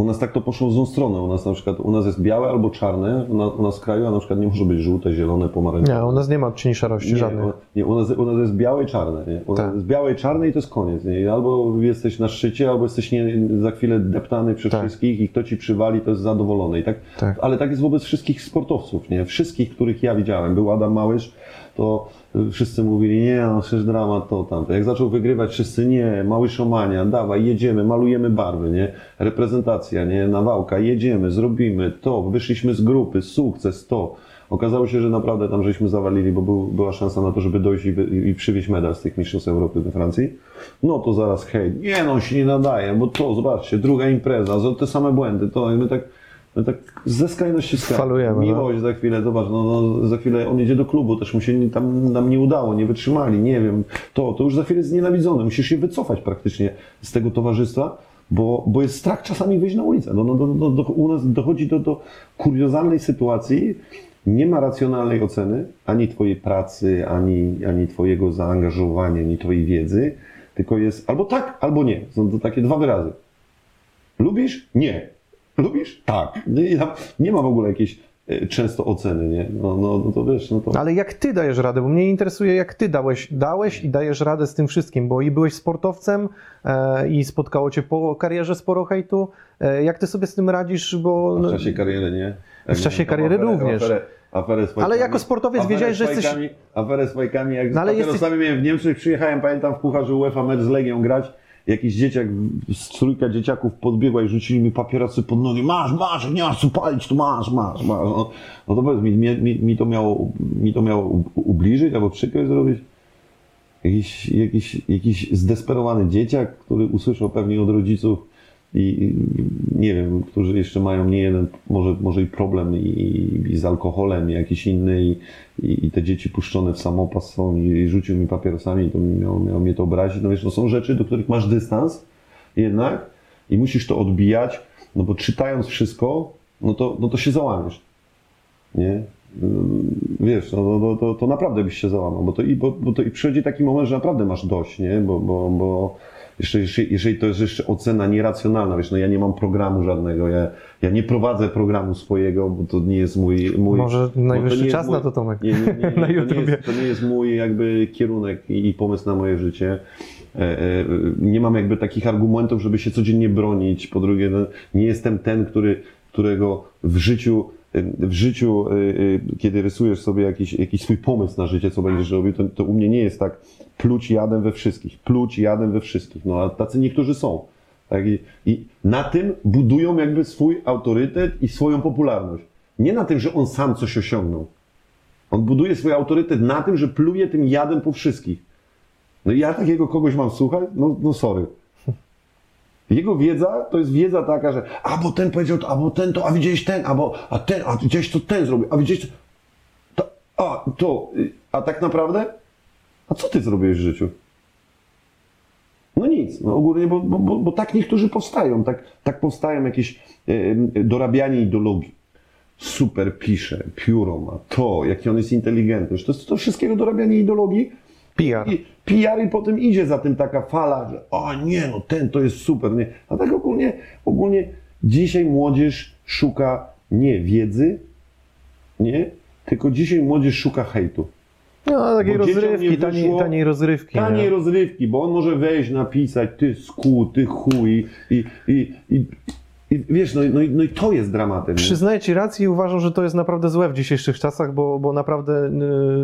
u nas tak to poszło w złą stronę. U nas na przykład, u nas jest białe albo czarne, u nas, u nas w kraju, a na przykład nie może być żółte, zielone, pomarańczowe. Nie, u nas nie ma odcieni szarości Nie, żadnej. u- nie u, nas, u nas jest białe i czarne. Nie? U nas Tak. jest białe i czarne i to jest koniec. Nie? Albo jesteś na szczycie, albo jesteś nie, za chwilę deptany przez Tak. wszystkich i kto ci przywali, to jest zadowolony. I tak, Tak. Ale tak jest wobec wszystkich sportowców. Nie? Wszystkich, których ja widziałem. Był Adam Małysz, to wszyscy mówili, nie, no przecież dramat, to tamto. Jak zaczął wygrywać, wszyscy, nie, Małyszomania, dawaj, jedziemy, malujemy barwy, nie? Reprezentacja, nie? Nawałka, jedziemy, zrobimy to, wyszliśmy z grupy, sukces, to. Okazało się, że naprawdę tam żeśmy zawalili, bo był, była szansa na to, żeby dojść i, i przywieźć medal z tych mistrzostw Europy we Francji. No to zaraz hej, nie no, się nie nadaje, bo to, zobaczcie, druga impreza, za te same błędy, to i my tak, my tak ze skrajności skrajność. Falujemy, no. Miłość za chwilę, zobacz, no, no, za chwilę on jedzie do klubu, też mu się tam nam nie udało, nie wytrzymali, nie wiem, to, to już za chwilę jest znienawidzony, musisz się wycofać praktycznie z tego towarzystwa, bo, bo jest strach czasami wyjść na ulicę. No, no, no, no, do, u nas dochodzi do, do kuriozalnej sytuacji, nie ma racjonalnej oceny ani Twojej pracy, ani, ani Twojego zaangażowania, ani Twojej wiedzy, tylko jest albo tak, albo nie. Są to takie dwa wyrazy. Lubisz? Nie. Lubisz? Tak. Nie, nie, ma w ogóle jakiejś e, często oceny, nie? No, no, no to wiesz, no to... Ale jak ty dajesz radę? Bo mnie interesuje, jak ty dałeś, dałeś i dajesz radę z tym wszystkim, bo i byłeś sportowcem e, i spotkało cię po karierze sporo hejtu. E, jak ty sobie z tym radzisz? Bo W no, czasie kariery nie. W czasie kariery aferę, również. Aferę, aferę z Ale jako sportowiec wiedziałeś, że jesteś- Aferę z fajkami, jak No ale ale jesteś- miałem w Niemczech, przyjechałem, pamiętam w pucharze UEFA mecz z Legią grać, jakiś dzieciak, z trójka dzieciaków podbiegła i rzucili mi papierosy pod nogi, masz, masz, nie masz co palić, tu masz, masz, masz. No, no to powiedz mi, mi, mi, to miało, mi to miało ubliżyć albo przykrość zrobić? Jakiś, jakiś, jakiś zdesperowany dzieciak, który usłyszał pewnie od rodziców i, nie wiem, którzy jeszcze mają nie jeden, może, może i problem i, i z alkoholem, i jakiś inny i, i, te dzieci puszczone w samopas są i, i rzucił mi papierosami i to miało, miało mnie to obrazić. No wiesz, to są rzeczy, do których masz dystans jednak i musisz to odbijać, no bo czytając wszystko, no to, no to się załamiesz. Nie? Wiesz, no, no, no, to, to naprawdę byś się załamał, bo to, i, bo, bo to i przychodzi taki moment, że naprawdę masz dość, nie? Bo, bo, bo jeszcze, jeżeli, jeżeli to jest jeszcze ocena nieracjonalna, wiesz, no ja nie mam programu żadnego, ja, ja nie prowadzę programu swojego, bo to nie jest mój... mój Może najwyższy czas na to, Tomek. Nie, nie, nie, nie, Na to, nie jest, to nie jest mój jakby kierunek i, i pomysł na moje życie. E, e, Nie mam jakby takich argumentów, żeby się codziennie bronić. Po drugie, no, nie jestem ten, który, którego w życiu, w życiu, e, kiedy rysujesz sobie jakiś, jakiś swój pomysł na życie, co będziesz robił, to, to u mnie nie jest tak pluć jadem we wszystkich, pluć jadem we wszystkich. No a tacy niektórzy są. Tak? I, I na tym budują jakby swój autorytet i swoją popularność. Nie na tym, że on sam coś osiągnął. On buduje swój autorytet na tym, że pluje tym jadem po wszystkich. No i ja takiego kogoś mam słuchać? No, no sorry. Jego wiedza to jest wiedza taka, że a bo ten powiedział to, a bo ten to, a widziałeś ten, a bo a ten, a widziałeś co ten zrobił, a widziałeś to, to a to, a tak naprawdę? A co ty zrobiłeś w życiu? No nic, no ogólnie, bo, bo, bo, bo tak niektórzy powstają, tak, tak powstają jakieś e, dorabianie ideologii. Super pisze, pióro ma, to, jaki on jest inteligentny. Że To jest to wszystkiego dorabianie ideologii. PR. I PR i potem idzie za tym taka fala, że o nie, no ten to jest super. Nie. A tak ogólnie, ogólnie dzisiaj młodzież szuka nie wiedzy, nie, tylko dzisiaj młodzież szuka hejtu. No, takiej Bo rozrywki, nie taniej, wyszło- taniej rozrywki. Taniej nie? rozrywki, bo on może wejść, napisać, ty sku, ty chuj i, i, i, i wiesz, no, i- no, no i to jest dramatem. Przyznaję Ci rację i uważam, że to jest naprawdę złe w dzisiejszych czasach, bo, bo naprawdę y,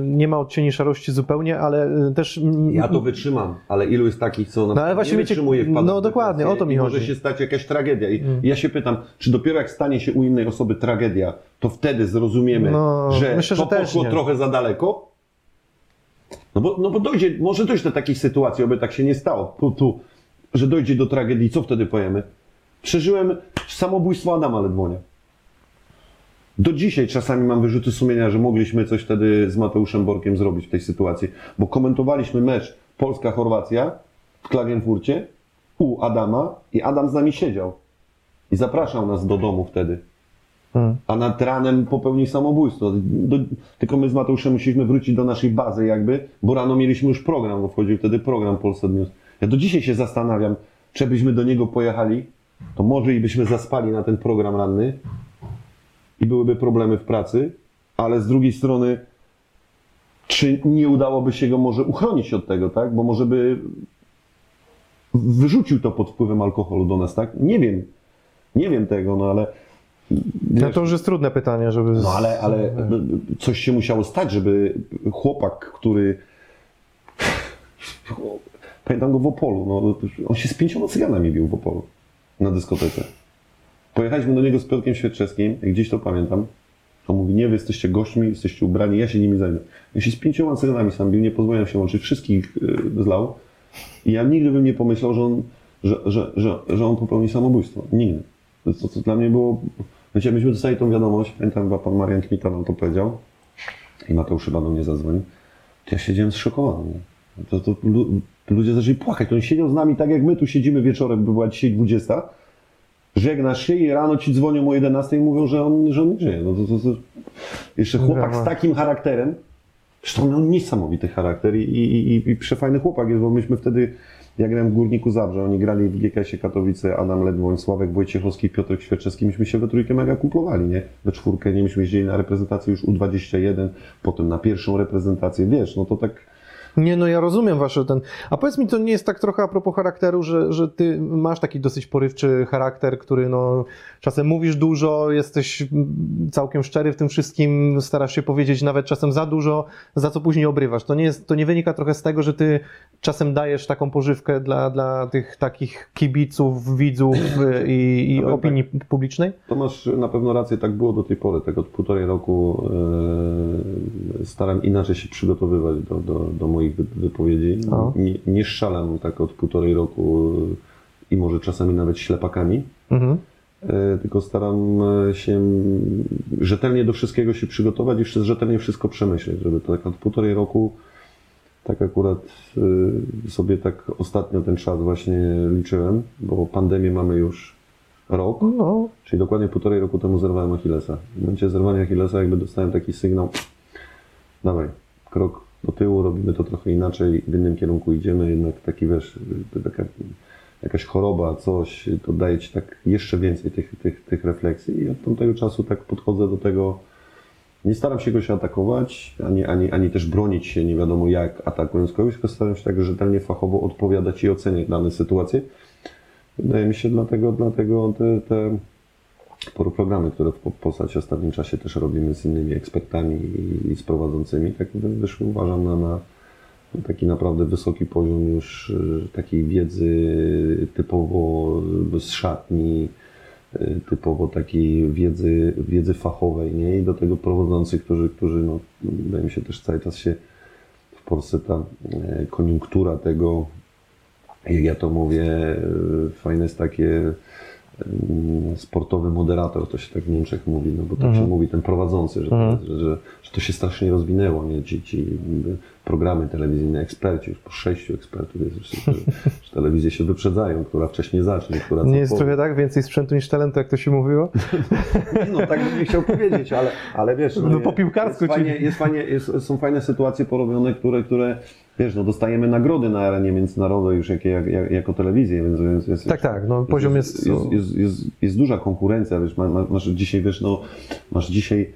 nie ma odcieni szarości zupełnie, ale y, też... mm, Ja to wytrzymam, ale ilu jest takich, co ale właśnie nie wiecie- wytrzymuje, wpada no dokładnie, o to mi chodzi. może się stać jakaś tragedia. I ja się pytam, czy dopiero jak stanie się u innej osoby tragedia, to wtedy zrozumiemy, No, że myślę, to że poszło nie. trochę za daleko? No bo, no bo dojdzie, może dojść do takiej sytuacji, oby tak się nie stało, tu, tu, że dojdzie do tragedii, co wtedy powiemy? Przeżyłem samobójstwo Adama Ledwonia. Do dzisiaj czasami mam wyrzuty sumienia, że mogliśmy coś wtedy z Mateuszem Borkiem zrobić w tej sytuacji, bo komentowaliśmy mecz Polska-Chorwacja w Klagenfurcie u Adama i Adam z nami siedział i zapraszał nas do domu wtedy. A nad ranem popełnił samobójstwo. Do, tylko my z Mateuszem musieliśmy wrócić do naszej bazy jakby, bo rano mieliśmy już program, bo wchodził wtedy program Polsat News. Ja do dzisiaj się zastanawiam, czy byśmy do niego pojechali, to może i byśmy zaspali na ten program ranny i byłyby problemy w pracy, ale z drugiej strony, czy nie udałoby się go może uchronić od tego, tak? Bo może by wyrzucił to pod wpływem alkoholu do nas, tak? Nie wiem. Nie wiem tego, no ale No to już jest trudne pytanie, żeby... no ale, ale coś się musiało stać, żeby chłopak, który. Pamiętam go w Opolu. No, on się z pięcioma cyganami bił w Opolu na dyskotece. Pojechaliśmy do niego z Piotrkiem Świerczewskim, gdzieś to pamiętam. On mówi, nie, wy jesteście gośćmi, jesteście ubrani, ja się nimi zajmę. On się z pięcioma cyganami sam bił, nie pozwoliłem się łączyć, wszystkich y, zlał. I ja nigdy bym nie pomyślał, że on, że, że, że, że on popełni samobójstwo. Nigdy. To, to, to dla mnie było... Wiecie, myśmy dostali tą wiadomość, pamiętam, chyba pan Marian Kmita nam to powiedział i Mateusz chyba do mnie zadzwonił, to ja siedziałem zszokowany. To, to lu- ludzie zaczęli płakać. On siedział z nami tak, jak my tu siedzimy wieczorem, by była dzisiaj 20, żegnasz się i rano ci dzwonią o 11 i mówią, że on, że on nie żyje. No to, to, to... Jeszcze chłopak z takim charakterem, Zresztą on miał niesamowity charakter i, i, i, i przefajny chłopak jest, bo myśmy wtedy, ja grałem w Górniku Zabrze, oni grali w GKS-ie Katowice, Adam Ledwoń, Sławek Wojciechowski, Piotrek Świerczewski, myśmy się we trójkę mega kumplowali, nie? We czwórkę, nie, myśmy jeździli na reprezentację już U21, potem na pierwszą reprezentację, wiesz, no to tak... Nie, no ja rozumiem wasze ten. A powiedz mi, to nie jest tak trochę a propos charakteru, że, że ty masz taki dosyć porywczy charakter, który no czasem mówisz dużo, jesteś całkiem szczery w tym wszystkim, starasz się powiedzieć nawet czasem za dużo, za co później obrywasz. To nie, jest, to nie wynika trochę z tego, że ty czasem dajesz taką pożywkę dla, dla tych takich kibiców, widzów y, i, i Nawet opinii publicznej? To masz na pewno rację, tak było do tej pory, tak od półtorej roku e, staram inaczej się przygotowywać do, do, do moich wy- wypowiedzi. O. Nie, nie strzelam tak od półtorej roku i może czasami nawet ślepakami, Mhm. e, tylko staram się rzetelnie do wszystkiego się przygotować i rzetelnie wszystko przemyśleć, żeby to tak od półtorej roku tak akurat e, sobie tak ostatnio ten czas właśnie liczyłem, bo pandemię mamy już rok. No, Czyli dokładnie półtorej roku temu zerwałem Achillesa. W momencie zerwania Achillesa jakby dostałem taki sygnał, dawaj, krok do tyłu, robimy to trochę inaczej, w innym kierunku idziemy, jednak taki wiesz, taka, jakaś choroba, coś, to daje Ci tak jeszcze więcej tych, tych, tych refleksji i od tamtego czasu tak podchodzę do tego, nie staram się goś atakować, ani, ani, ani też bronić się nie wiadomo jak atakując kogoś, tylko staram się tak rzetelnie, fachowo odpowiadać i oceniać dane sytuacje. Wydaje mi się dlatego, dlatego te, te programy, które w Polsacie w ostatnim czasie też robimy z innymi ekspertami i, z prowadzącymi, tak wy- wyszły uważam na, na taki naprawdę wysoki poziom już y, takiej wiedzy typowo z szatni, y, typowo takiej wiedzy, wiedzy fachowej, nie? I do tego prowadzący, którzy, którzy no, wydaje mi się też cały czas się w Polsce ta e, koniunktura tego, jak ja to mówię, e, fajne jest takie sportowy moderator, to się tak w Niemczech mówi, no bo tak się mówi, ten prowadzący, że, Mhm. że, że, że to się strasznie rozwinęło, nie? Ci, ci programy telewizyjne, eksperci, już po sześciu ekspertów jest, że, że, że telewizje się wyprzedzają, która wcześniej zacznie, która nie jest powie. trochę tak? Więcej sprzętu niż talentu, jak to się mówiło? No tak bym nie chciał powiedzieć, ale, ale wiesz, No, po piłkarsku jest fajnie, jest fajnie, jest, są fajne sytuacje porobione, które, które wiesz, no dostajemy nagrody na arenie międzynarodowej już jakie, jak, jak, jako telewizję, więc, więc jest, Tak, tak, no poziom jest... jest, jest, jest, jest duża konkurencja, wiesz, ma- ma- masz dzisiaj, wiesz, no, masz dzisiaj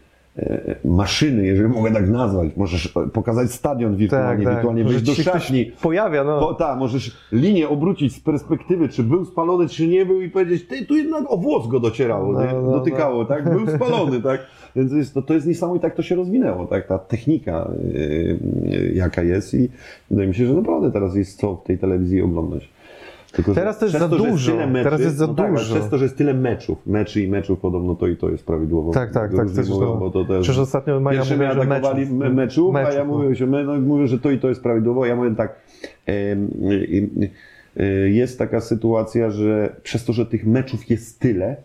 maszyny, jeżeli mogę tak nazwać. Możesz e, pokazać stadion wirtualnie, wirtualnie Może wejść do ci się ktoś szatni. Pojawia, no. Po, tak, możesz linię obrócić z perspektywy, czy był spalony, czy nie był i powiedzieć, ty, tu jednak o włos go docierało, No, no, dotykało, tak? Był spalony, tak? Więc jest, to, to jest niesamowite, jak to się rozwinęło, tak? Ta technika, yy, jaka jest i wydaje mi się, że naprawdę teraz jest co w tej telewizji oglądać. Tylko, Teraz też przez za to, jest dużo. meczy, Teraz jest za no tak, dużo. przez to, że jest tyle meczów, meczy i meczów podobno to i to jest prawidłowo. Tak, tak, tak. Też mówią, to, bo to też... Przecież ostatnio Maja mówiła, że atakowali meczów. me- meczów, a ja Meczów, no. mówię, że, my, no, mówię, że to i to jest prawidłowo. Ja mówię tak, y, y, y, jest taka sytuacja, że przez to, że tych meczów jest tyle,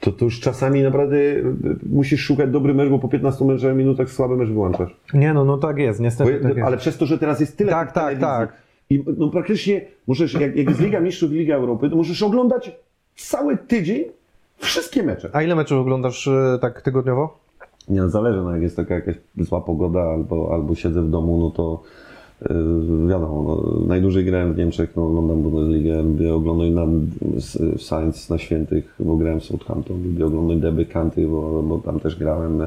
to, to już czasami naprawdę y, musisz szukać dobry mecz, bo po 15 meczach minutach słaby mecz wyłączasz. Nie, no, no tak jest, Bo, niestety tak jest. ale przez to, że teraz jest tyle Tak, tak, tak. I no praktycznie możesz, jak, jak jest Liga Mistrzów i Liga Europy, to możesz oglądać cały tydzień wszystkie mecze. A ile meczów oglądasz e, tak tygodniowo? Nie, no zależy, no jak jest taka jakaś zła pogoda albo, albo siedzę w domu, no to yy, wiadomo, no, najdłużej grałem w Niemczech, no oglądam Bundesligę, lubię oglądać na s- Science na świętych, bo grałem w Southampton, lubię oglądać Deby Kanty, bo, bo tam też grałem,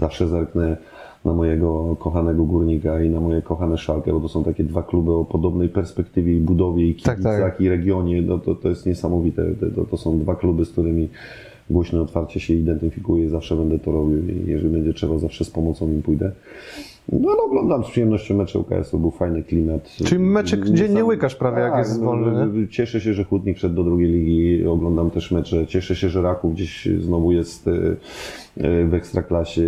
zawsze zerknę na mojego kochanego Górnika i na moje kochane Szalkę, bo to są takie dwa kluby o podobnej perspektywie i budowie i Tak, kibicach tak. i regionie, no to, to jest niesamowite, to, to są dwa kluby, z którymi głośno, otwarcie się identyfikuję, zawsze będę to robił i jeżeli będzie trzeba, zawsze z pomocą im pójdę. No ale oglądam z przyjemnością mecze UKS-u, był fajny klimat. Czyli meczek Nie dziennie sam- łykasz prawie, jak jest no, wolny, Cieszę się, że Chłodnik wszedł do drugiej ligi, oglądam też mecze. Cieszę się, że Raków gdzieś znowu jest e, e, w Ekstraklasie.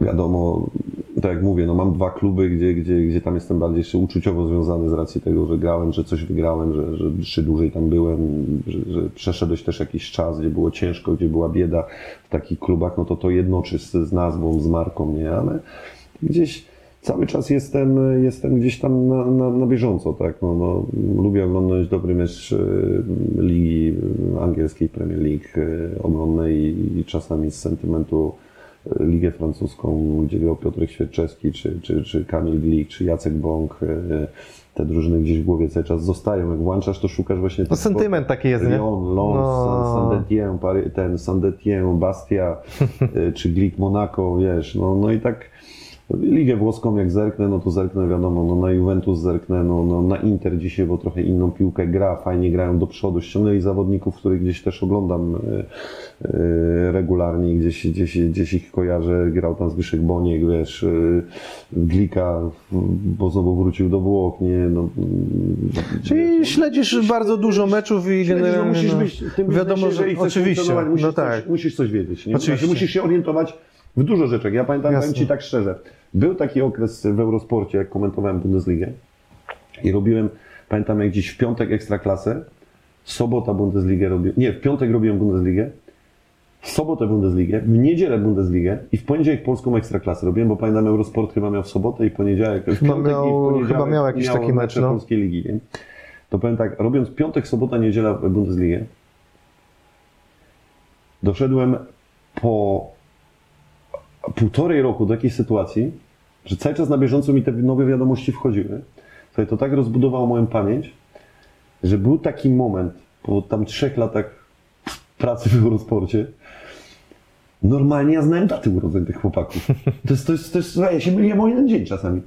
Wiadomo, tak jak mówię, no mam dwa kluby, gdzie, gdzie, gdzie tam jestem bardziej jeszcze uczuciowo związany z racji tego, że grałem, że coś wygrałem, że, że dłużej tam byłem, że, że przeszedłeś też jakiś czas, gdzie było ciężko, gdzie była bieda w takich klubach, no to to jednoczy z, z nazwą, z marką, nie? Ale gdzieś cały czas jestem, jestem gdzieś tam na, na, na bieżąco, tak? No, no, lubię oglądać dobry mecz e, ligi angielskiej, Premier League, e, oglądam i, i czasami z sentymentu Ligę Francuską, gdzie grał Piotrek Świerczewski, czy, czy, czy Kamil Glik, czy Jacek Bąk. e, Te drużyny gdzieś w głowie cały czas zostają. Jak włączasz, to szukasz właśnie... Tych sentyment taki jest, nie? Lyon, Lens, No. Saint-Étienne, ten Saint-Étienne, Bastia, y, czy Glik Monaco, wiesz, no, no i tak Ligę włoską jak zerknę, no to zerknę wiadomo, no na Juventus zerknę, no, no na Inter dzisiaj, bo trochę inną piłkę gra, fajnie grają do przodu, ściągnęli zawodników, których gdzieś też oglądam y, y, regularnie, gdzieś, gdzieś, gdzieś ich kojarzę, grał tam Zbyszek Boniek, wiesz, y, Glika, bo znowu wrócił do Włoch, nie, no. Czyli śledzisz bardzo dużo meczów i Śledzisz, no generalnie musisz no, być tym wiadomo, że chcesz oczywiście, musisz, no tak. coś, musisz coś wiedzieć. Nie? Oczywiście. Znaczy, musisz się orientować w dużo rzeczach. Ja pamiętam, powiem Jasne. Ci tak szczerze, był taki okres w Eurosporcie, jak komentowałem Bundesligę i robiłem, pamiętam jak dziś w piątek Ekstraklasę, sobota Bundesligę robiłem, nie, w piątek robiłem Bundesligę, w sobotę Bundesligę, w niedzielę Bundesligę i w poniedziałek polską Ekstraklasę robiłem, bo pamiętam Eurosport chyba miał w sobotę i poniedziałek, w Chyba piątek i w miał- poniedziałek chyba miał jakiś taki mecz, no. polskiej ligi. Nie? To powiem tak, robiąc piątek, sobota, niedziela Bundesligę, doszedłem po półtorej roku do jakiejś sytuacji, że cały czas na bieżąco mi te nowe wiadomości wchodziły. Słuchaj, to tak rozbudowało moją pamięć, że był taki moment po tam trzech latach pracy w Eurosporcie, normalnie ja znałem daty urodzeń tych chłopaków. To jest, to jest, to jest ja się myliłem o jeden dzień czasami.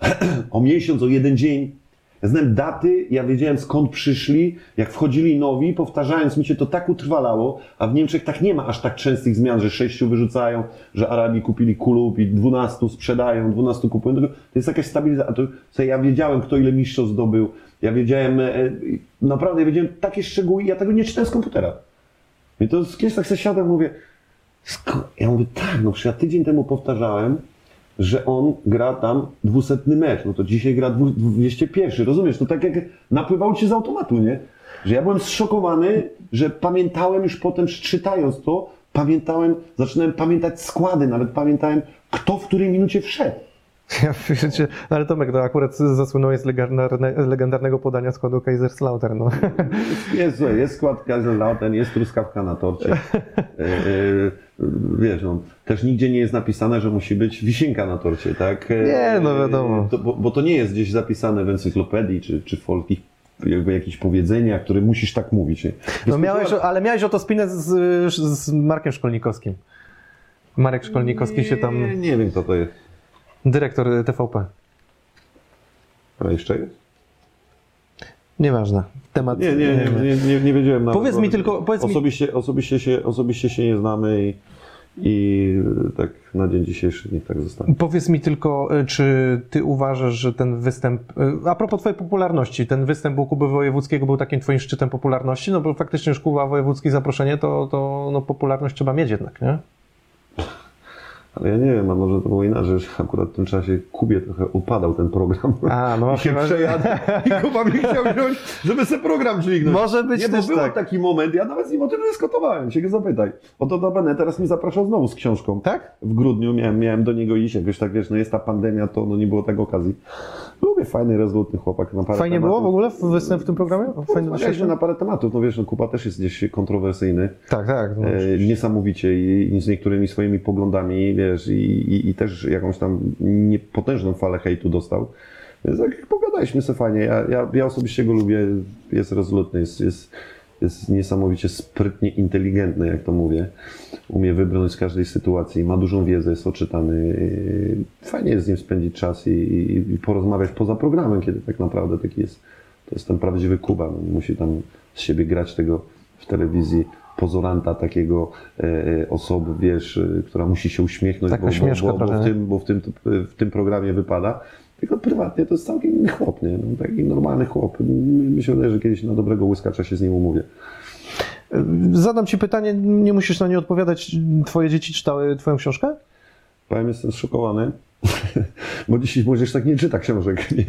o miesiąc, o jeden dzień. Ja znałem daty, ja wiedziałem skąd przyszli, jak wchodzili nowi, powtarzając mi się to tak utrwalało, a w Niemczech tak nie ma aż tak częstych zmian, że sześciu wyrzucają, że Arabii kupili kulub i dwunastu sprzedają, dwunastu kupują. To jest jakaś stabilizacja. To, ja wiedziałem, kto ile mistrzostw zdobył. Ja wiedziałem, e, e, naprawdę ja wiedziałem takie szczegóły ja tego nie czytałem z komputera. I to kiedyś tak sobie siadam, mówię, ja mówię, tak, no przecież ja tydzień temu powtarzałem, że on gra tam dwusetny mecz, no to dzisiaj gra dwu- 201, rozumiesz? To tak jak napływało ci z automatu, nie? Że ja byłem zszokowany, że pamiętałem już potem, czytając to, pamiętałem, zaczynałem pamiętać składy, nawet pamiętałem, kto w której minucie wszedł. Ja, wiecie, ale Tomek, to akurat zasłynąłeś z legendarne, legendarnego podania składu Kaiserslautern. No. Jest, jest skład Kaiserslautern, jest truskawka na torcie. E, e, Wiesz, no, też nigdzie nie jest napisane, że musi być wisienka na torcie, tak? E, Nie, no wiadomo. To, bo, bo to nie jest gdzieś zapisane w encyklopedii czy, czy w polskich jakby jakieś powiedzenia, które musisz tak mówić. Nie? No miałeś, ale miałeś o to spinę z, z Markiem Szkolnikowskim. Marek Szkolnikowski się tam, Nie, nie wiem kto to jest. Dyrektor TVP. A jeszcze jest? Nieważne. Temat. Nie, nie, nie, nie, nie, nie wiedziałem nawet. Powiedz mi tylko- powiedz mi- osobiście, osobiście, się, osobiście się nie znamy i, i tak na dzień dzisiejszy niech tak zostanie. Powiedz mi tylko, y, czy ty uważasz, że ten występ, y, a propos twojej popularności, ten występ u Kuby Wojewódzkiego był takim twoim szczytem popularności? No bo faktycznie już Kuba Wojewódzki zaproszenie, to, to no, popularność trzeba mieć jednak, nie? Ale ja nie wiem, a może to było inaczej, że akurat w tym czasie Kubie trochę upadał ten program. A, no I się właśnie. przejadł i Kuba mi chciał wziąć, żeby sobie program dźwignąć. Może być nie, bo był tak. taki moment, ja nawet z nim o tym dyskutowałem, się go zapytaj. Oto do Bene teraz mi zapraszał znowu z książką. Tak? W grudniu miałem, miałem do niego iść, jakoś tak wiesz, no jest ta pandemia, to no nie było tak okazji. Lubię fajny, rezolutny chłopak na parę Fajnie tematów. było w ogóle występ w tym programie? Fajne Rozmawialiśmy doświadczenie? na parę tematów, no wiesz, no Kuba też jest gdzieś kontrowersyjny. Tak, tak. No, E, niesamowicie i, i z niektórymi swoimi poglądami, wiesz, i, i, i też jakąś tam niepotężną falę hejtu dostał. Więc tak jak pogadaliśmy sobie fajnie, ja, ja, ja osobiście go lubię, jest rezolutny, jest, jest, jest niesamowicie sprytnie inteligentny, jak to mówię. Umie wybrnąć z każdej sytuacji, ma dużą wiedzę, jest oczytany. E, Fajnie jest z nim spędzić czas i, i, i porozmawiać poza programem, kiedy tak naprawdę taki jest, to jest ten prawdziwy Kuba. No, musi tam z siebie grać tego w telewizji pozoranta takiego e, e, osoby, wiesz, e, która musi się uśmiechnąć, Taka bo, bo, śmieszka bo, bo, trochę, w nie? tym, bo w, tym, w tym programie wypada. Tylko prywatnie to jest całkiem inny chłop, nie? No, taki normalny chłop. Mi się wydaje, że kiedyś na dobrego łyskacza się z nim umówię. Zadam ci pytanie, nie musisz na nie odpowiadać. Twoje dzieci czytały twoją książkę? Powiem, jestem zszokowany, bo dzisiaj młodzież tak nie czyta książek, nie?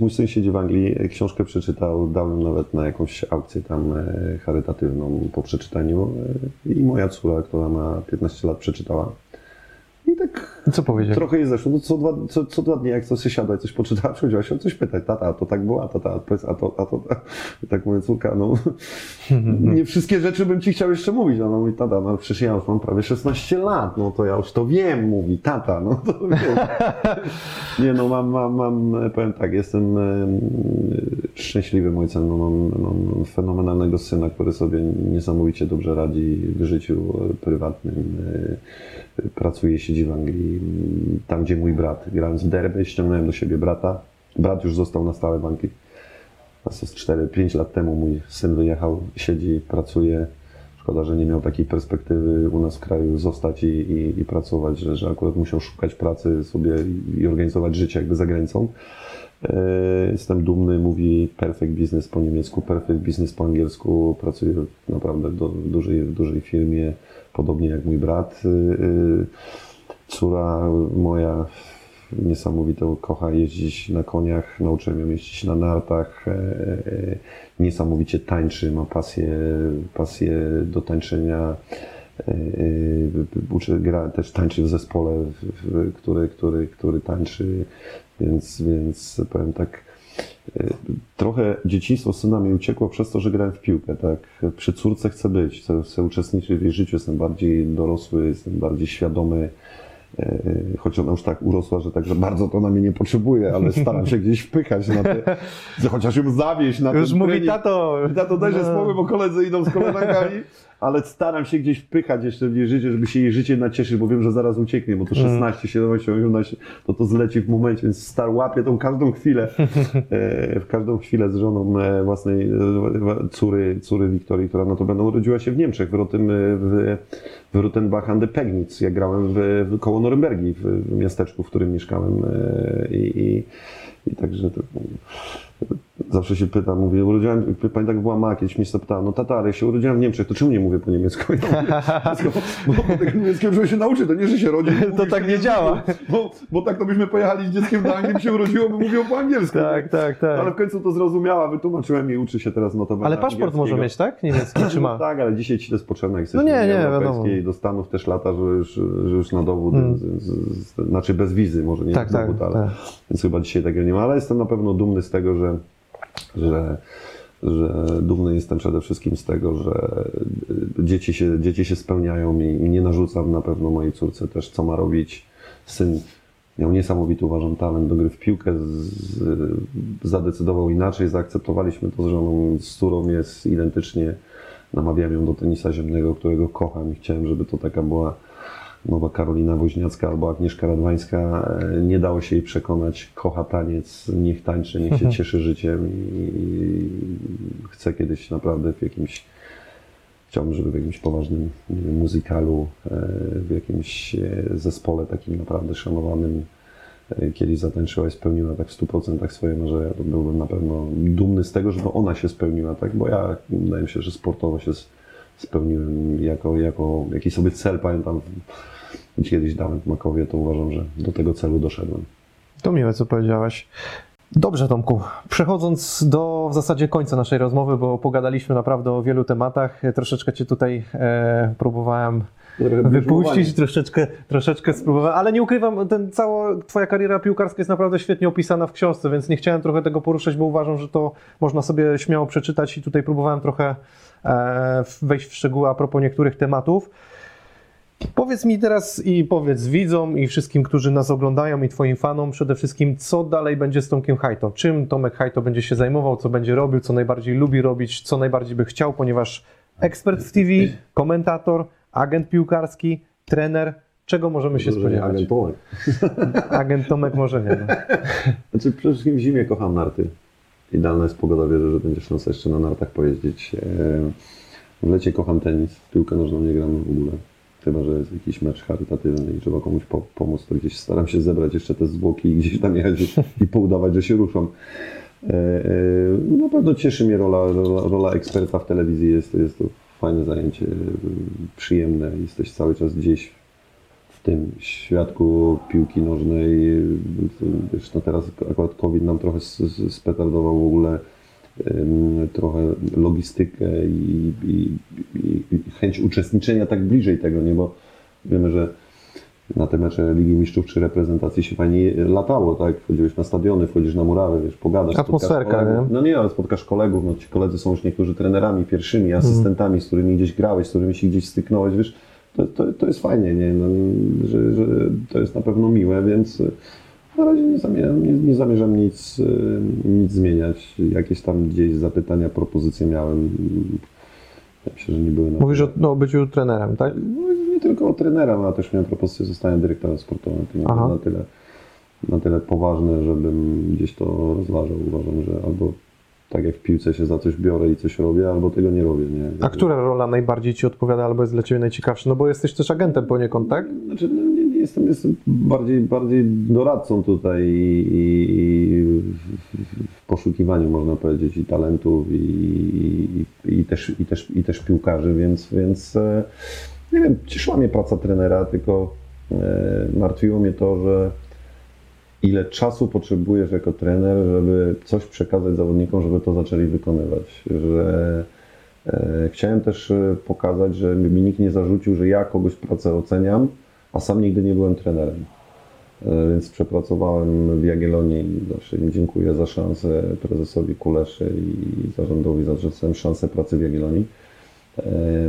Mój syn, siedzi- w Anglii, książkę przeczytał, dałem nawet na jakąś aukcję tam e, charytatywną po przeczytaniu e, i moja córa, która ma 15 lat, przeczytała. I tak Co powiedział? trochę jest zeszło. No co, dwa, co, co dwa dni, jak coś się siadła i coś poczytała, przychodziła się o coś pytać. Tata, a to tak było, a tata, a powiedz, a to, a to, I tak mówię, córka, no nie wszystkie rzeczy bym ci chciał jeszcze mówić. No, no mówi, tata, no przecież ja już mam prawie 16 lat, no to ja już to wiem, mówi, tata, no to. Nie no, mam, mam, mam, powiem tak, jestem em, szczęśliwym ojcem, no, mam, mam fenomenalnego syna, który sobie niesamowicie dobrze radzi w życiu e, prywatnym, pracuje, siedzi w Anglii, tam gdzie mój brat. Grałem z derby, ściągnąłem do siebie brata, brat już został na stałe w Anglii. Z 4-5 lat temu mój syn wyjechał, siedzi, pracuje. Szkoda, że nie miał takiej perspektywy u nas w kraju zostać i, i, i pracować, że, że akurat musiał szukać pracy sobie i, organizować życie jakby za granicą. E, Jestem dumny, mówi perfect business po niemiecku, perfect business po angielsku. Pracuje naprawdę w, dużej, w dużej firmie, podobnie jak mój brat. E, e, Córa moja niesamowito kocha jeździć na koniach, nauczyłem ją jeździć na nartach, e, e, niesamowicie tańczy, ma pasję, pasję do tańczenia, e, uczy, gra, też tańczy w zespole, który, który, który tańczy, więc, więc powiem tak, trochę dzieciństwo syna mi uciekło przez to, że grałem w piłkę, tak, przy córce chcę być, chcę, chcę uczestniczyć w jej życiu, jestem bardziej dorosły, jestem bardziej świadomy, E, Choć ona już tak urosła, że tak, że bardzo to na mnie nie potrzebuje, ale staram się gdzieś wpychać na te, chociaż ją zawieść na Już mówi trening. tato. Tato dajże No. spokój, bo koledzy idą z koleżankami, ale staram się gdzieś wpychać jeszcze w jej życie, żeby się jej życie nacieszyć, bo wiem, że zaraz ucieknie, bo to Mm. 16, 17, 18, to to zleci w momencie, więc star łapie tą każdą chwilę, e, w każdą chwilę z żoną e, własnej e, córy, córy Wiktorii, która no to będą urodziła się w Niemczech, w, Rotem, w, w Rutenbach an der Pegnitz. Ja grałem w, w koło Norymbergi, w, w miasteczku, w którym mieszkałem i, i, i także to, Zawsze się pytam, mówię, urodziłem, pamiętam jak była ma, kiedyś mnie zapytała, no tata, ale ja się urodziłem w Niemczech, to czemu nie mówię po niemiecku? Ja mówię, bo, bo tego niemieckiego żeby się nauczy, to nie, że się rodzi. To tak nie działa. Bo, bo tak to byśmy pojechali z dzieckiem do Anglii, by się urodziło, by mówiło po angielsku. Tak, tak, tak. Ale w końcu to zrozumiała, wytłumaczyłem i uczy się teraz notowania Ale paszport może mieć, tak? Niemiecki, czy No ma? tak, ale dzisiaj ci to jest potrzebne, jak No nie, nie, wiadomo. do Stanów też lata, że już, że już na dowód, Mm. z, z, z, znaczy bez wizy, może nie Tak, na tak, dowód, ale, tak. więc chyba dzisiaj takiego nie ma, ale jestem na pewno dumny z tego, że, że, że dumny jestem przede wszystkim z tego, że dzieci się, dzieci się spełniają i, nie narzucam na pewno mojej córce też, co ma robić. Syn Miał niesamowity, uważam, talent do gry w piłkę. Z, zadecydował inaczej. Zaakceptowaliśmy to z żoną, z którą jest identycznie. Namawiałem ją do tenisa ziemnego, którego kocham i chciałem, żeby to taka była nowa Karolina Woźniacka albo Agnieszka Radwańska. E, Nie dało się jej przekonać. Kocha taniec, niech tańczy, niech się cieszy życiem i chce kiedyś naprawdę w jakimś Chciałbym, żeby w jakimś poważnym wiem, muzykalu, e, w jakimś e, zespole takim naprawdę szanowanym kiedyś zatańczyła i spełniła tak w 100% swoje marzenia, to byłbym na pewno dumny z tego, żeby ona się spełniła, tak? Bo ja wydaje mi się, że sportowo się spełniłem jako, jako jakiś sobie cel, pamiętam, gdzie kiedyś dałem w Makowie, to uważam, że do tego celu doszedłem. To miłe, co powiedziałeś. Dobrze, Tomku. Przechodząc do w zasadzie końca naszej rozmowy, bo pogadaliśmy naprawdę o wielu tematach. Troszeczkę Cię tutaj e, próbowałem wypuścić, troszeczkę, troszeczkę spróbowałem, ale nie ukrywam, ten, cała Twoja kariera piłkarska jest naprawdę świetnie opisana w książce, więc nie chciałem trochę tego poruszać, bo uważam, że to można sobie śmiało przeczytać i tutaj próbowałem trochę e, wejść w szczegóły a propos niektórych tematów. Powiedz mi teraz i powiedz widzom i wszystkim, którzy nas oglądają i Twoim fanom przede wszystkim, co dalej będzie z Tomkiem Hajto? Czym Tomek Hajto będzie się zajmował, co będzie robił, co najbardziej lubi robić, co najbardziej by chciał, ponieważ ekspert w TV, komentator, agent piłkarski, trener, czego możemy się spodziewać? Agent Tomek. Agent Tomek może nie. No. Znaczy przede wszystkim w zimie kocham narty. Idealna jest pogoda, wierzę, że będzie szansa jeszcze na nartach pojeździć. E, W lecie kocham tenis, piłkę nożną nie gram w ogóle. Chyba, że jest jakiś mecz charytatywny i trzeba komuś po pomóc, to gdzieś staram się zebrać jeszcze te zwłoki i gdzieś tam jechać i poudawać, że się ruszą. E, e, Na pewno cieszy mnie rola, rola, rola eksperta w telewizji, jest, jest to fajne zajęcie, e, przyjemne, jesteś cały czas gdzieś w tym świadku piłki nożnej. Wiesz, no teraz akurat COVID nam trochę spetardował w ogóle trochę logistykę i, i, i, chęć uczestniczenia tak bliżej tego, nie? Bo wiemy, że na te mecze Ligi Mistrzów czy reprezentacji się fajnie latało, tak? Wchodziłeś na stadiony, wchodzisz na murawy, wiesz, pogadasz. Atmosferka, nie? No nie, ale spotkasz kolegów, no ci koledzy są już niektórzy trenerami pierwszymi, asystentami, z którymi gdzieś grałeś, z którymi się gdzieś styknąłeś, wiesz, to, to, to jest fajnie, nie? No, że, że to jest na pewno miłe, więc na razie nie zamierzam, nie, nie zamierzam nic, e, nic zmieniać. Jakieś tam gdzieś zapytania, propozycje miałem. Myślę, że nie były na Mówisz o no, byciu trenerem, tak? no, nie tylko o trenera, ale też miałem propozycję zostania dyrektorem sportowym. To Aha. na tyle, na tyle poważne, żebym gdzieś to rozważał. Uważam, że albo tak jak w piłce się za coś biorę i coś robię, albo tego nie robię. Nie? A która rola najbardziej Ci odpowiada albo jest dla Ciebie najciekawsza? No bo jesteś też agentem poniekąd, tak? Znaczy, no, jestem, jestem bardziej, bardziej doradcą tutaj i, i w- poszukiwaniu, można powiedzieć, i talentów, i, i, też, i, też, i też piłkarzy, więc, więc e, nie wiem, cieszyła mnie praca trenera, tylko e, martwiło mnie to, że ile czasu potrzebujesz jako trener, żeby coś przekazać zawodnikom, żeby to zaczęli wykonywać. Że e, chciałem też pokazać, że mi nikt nie zarzucił, że ja kogoś pracę oceniam, a sam nigdy nie byłem trenerem. E, Więc przepracowałem w Jagiellonii zawsze im dziękuję za szansę prezesowi Kuleszy i zarządowi za szansę pracy w Jagiellonii e,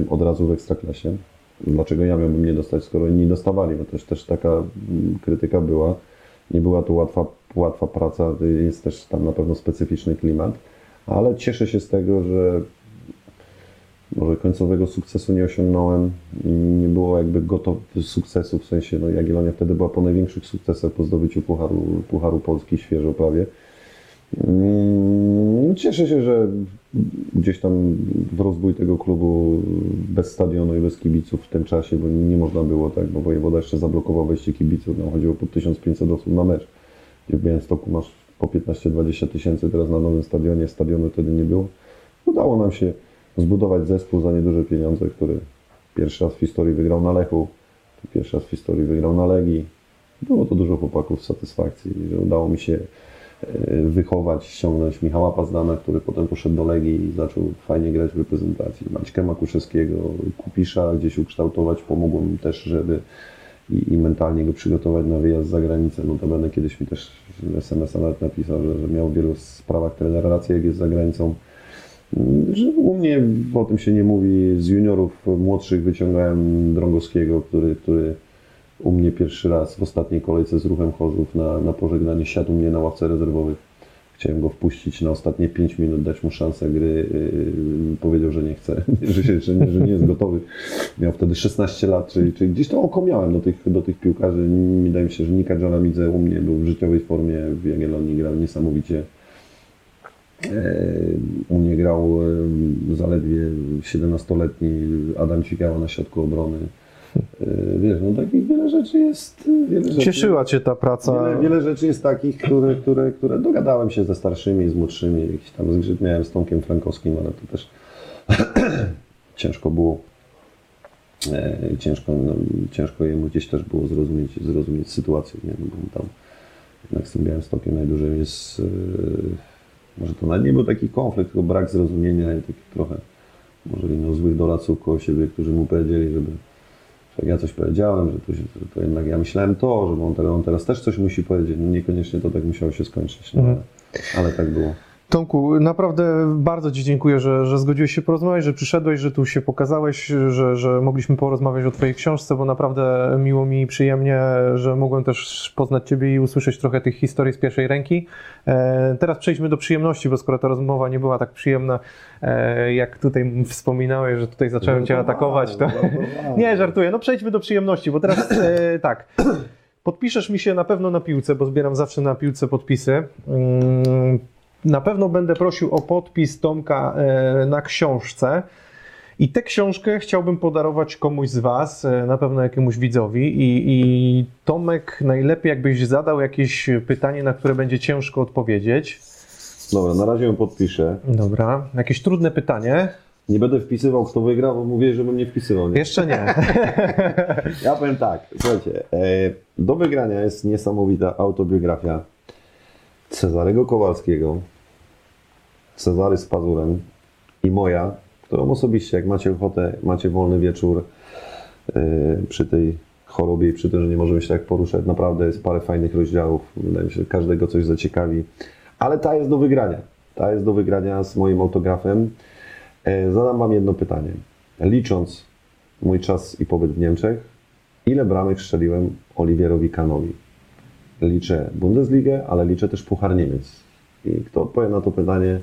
od razu w Ekstraklasie. Dlaczego ja miałbym nie dostać, skoro inni dostawali? Bo też, też taka mm, krytyka była. Nie była to łatwa, łatwa praca, jest też tam na pewno specyficzny klimat, ale cieszę się z tego, że może końcowego sukcesu nie osiągnąłem. Nie było jakby gotowych sukcesu, w sensie no Jagiellonia wtedy była po największych sukcesach po zdobyciu Pucharu, Pucharu Polski świeżo prawie. Mm, Cieszę się, że gdzieś tam w rozwój tego klubu bez stadionu i bez kibiców w tym czasie, bo nie można było tak, bo wojewoda jeszcze zablokował wejście kibiców, no chodziło po 1500 osób na mecz. Gdzie w Białymstoku masz po 15-20 tysięcy, teraz na nowym stadionie, stadionu wtedy nie było. Udało nam się zbudować zespół za nieduże pieniądze, który pierwszy raz w historii wygrał na Lechu, pierwszy raz w historii wygrał na Legii. Było to dużo chłopaków satysfakcji, że udało mi się e, wychować, ściągnąć Michała Pazdana, który potem poszedł do Legii i zaczął fajnie grać w reprezentacji. Maćka Makuszewskiego, Kupisza gdzieś ukształtować, pomogło mi też, żeby i, i mentalnie go przygotować na wyjazd za granicę. Notabene kiedyś mi też SMS-a nawet napisał, że, że miał w wielu sprawach trener rację, jak jest za granicą. U mnie o tym się nie mówi. Z juniorów młodszych wyciągałem Drągowskiego, który, który u mnie pierwszy raz w ostatniej kolejce z ruchem Chorzów na, na pożegnanie siadł mnie na ławce rezerwowych. Chciałem go wpuścić na ostatnie 5 minut, dać mu szansę gry. Yy, powiedział, że nie chce, że, się, że, nie, że nie jest gotowy. Miał wtedy 16 lat, czyli, czyli gdzieś to oko miałem do tych, do tych piłkarzy. Wydaje mi się, że Nika Dżalamidze u mnie był w życiowej formie, w Jagiellonii grał niesamowicie. E, U mnie grał e, zaledwie 17-letni Adam Cikała na środku obrony. E, Wiesz, no takich wiele rzeczy jest. Wiele rzeczy, Cieszyła Cię ta praca. Wiele, wiele rzeczy jest takich, które, które, które dogadałem się ze starszymi, z młodszymi. Jakiś tam zgrzyt miałem z Tomkiem Frankowskim, ale to też ciężko było. Ciężko, no, ciężko jemu gdzieś też było zrozumieć, zrozumieć sytuację. Nie? No, bo tam jednak z tym Białymstokiem najdłużej jest. Może to nawet nie był taki konflikt, tylko brak zrozumienia i taki trochę. Może miał złych doradców koło siebie, którzy mu powiedzieli, żeby że jak ja coś powiedziałem, że to, się, że to jednak ja myślałem to, że on teraz, on teraz też coś musi powiedzieć. No niekoniecznie to tak musiało się skończyć, no, Mhm. ale, ale tak było. Tomku, naprawdę bardzo Ci dziękuję, że, że zgodziłeś się porozmawiać, że przyszedłeś, że tu się pokazałeś, że, że mogliśmy porozmawiać o Twojej książce, bo naprawdę miło mi i przyjemnie, że mogłem też poznać Ciebie i usłyszeć trochę tych historii z pierwszej ręki. E, teraz przejdźmy do przyjemności, bo skoro ta rozmowa nie była tak przyjemna, e, jak tutaj wspominałeś, że tutaj zacząłem Cię atakować, to... Nie, żartuję. No przejdźmy do przyjemności, bo teraz e, tak. Podpiszesz mi się na pewno na piłce, bo zbieram zawsze na piłce podpisy. Na pewno będę prosił o podpis Tomka e, na książce. I tę książkę chciałbym podarować komuś z Was, e, na pewno jakiemuś widzowi. I, I Tomek, najlepiej jakbyś zadał jakieś pytanie, na które będzie ciężko odpowiedzieć. Dobra, na razie ją podpiszę. Dobra, jakieś trudne pytanie? Nie będę wpisywał, kto wygrał, bo mówię, żebym nie wpisywał. Nie? Jeszcze nie. Ja powiem tak, słuchajcie, e, do wygrania jest niesamowita autobiografia Cezarego Kowalskiego, Cezary z Pazurem i moja, którą osobiście, jak macie ochotę, macie wolny wieczór e, przy tej chorobie i przy tym, że nie możemy się tak poruszać, naprawdę jest parę fajnych rozdziałów, wydaje mi się, że każdego coś zaciekawi, ale ta jest do wygrania. Ta jest do wygrania z moim autografem. E, Zadam Wam jedno pytanie. Licząc mój czas i pobyt w Niemczech, ile bramek strzeliłem Oliwierowi Kanowi? Liczę Bundesligę, ale liczę też Puchar Niemiec. I kto odpowie na to pytanie,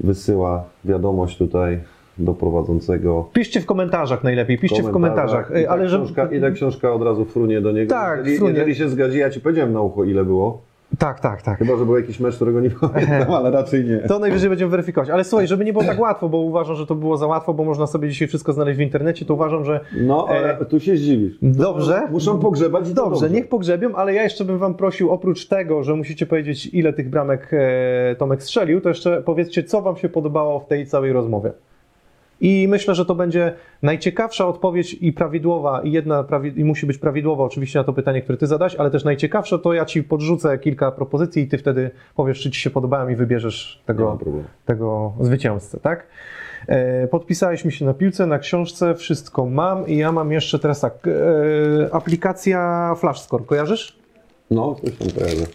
wysyła wiadomość tutaj do prowadzącego. Piszcie w komentarzach najlepiej, piszcie w komentarzach. I ta, Ale że... książka, I ta książka od razu frunie do niego. Tak, jeżeli, frunie. jeżeli się zgadzi, ja Ci powiedziałem na ucho, ile było. Tak, tak, tak. Chyba, że był jakiś mecz, którego nie pamiętam, ale raczej nie. To najwyżej będziemy weryfikować. Ale słuchaj, żeby nie było tak łatwo, bo uważam, że to było za łatwo, bo można sobie dzisiaj wszystko znaleźć w internecie, to uważam, że No, ale tu się zdziwisz. E, dobrze. Muszą pogrzebać to Dobrze, niech pogrzebią, ale ja jeszcze bym wam prosił, oprócz tego, że musicie powiedzieć, ile tych bramek e, Tomek strzelił, to jeszcze powiedzcie, co wam się podobało w tej całej rozmowie. I myślę, że to będzie najciekawsza odpowiedź i prawidłowa, i jedna prawi, i musi być prawidłowa oczywiście na to pytanie, które ty zadałeś, ale też najciekawsze to ja ci podrzucę kilka propozycji i ty wtedy powiesz, czy ci się podobają i wybierzesz tego, tego zwycięzcę, tak? E, Podpisałeś mi się na piłce, na książce, wszystko mam i ja mam jeszcze teraz tak, e, aplikacja FlashScore, kojarzysz? No, coś tam kojarzę.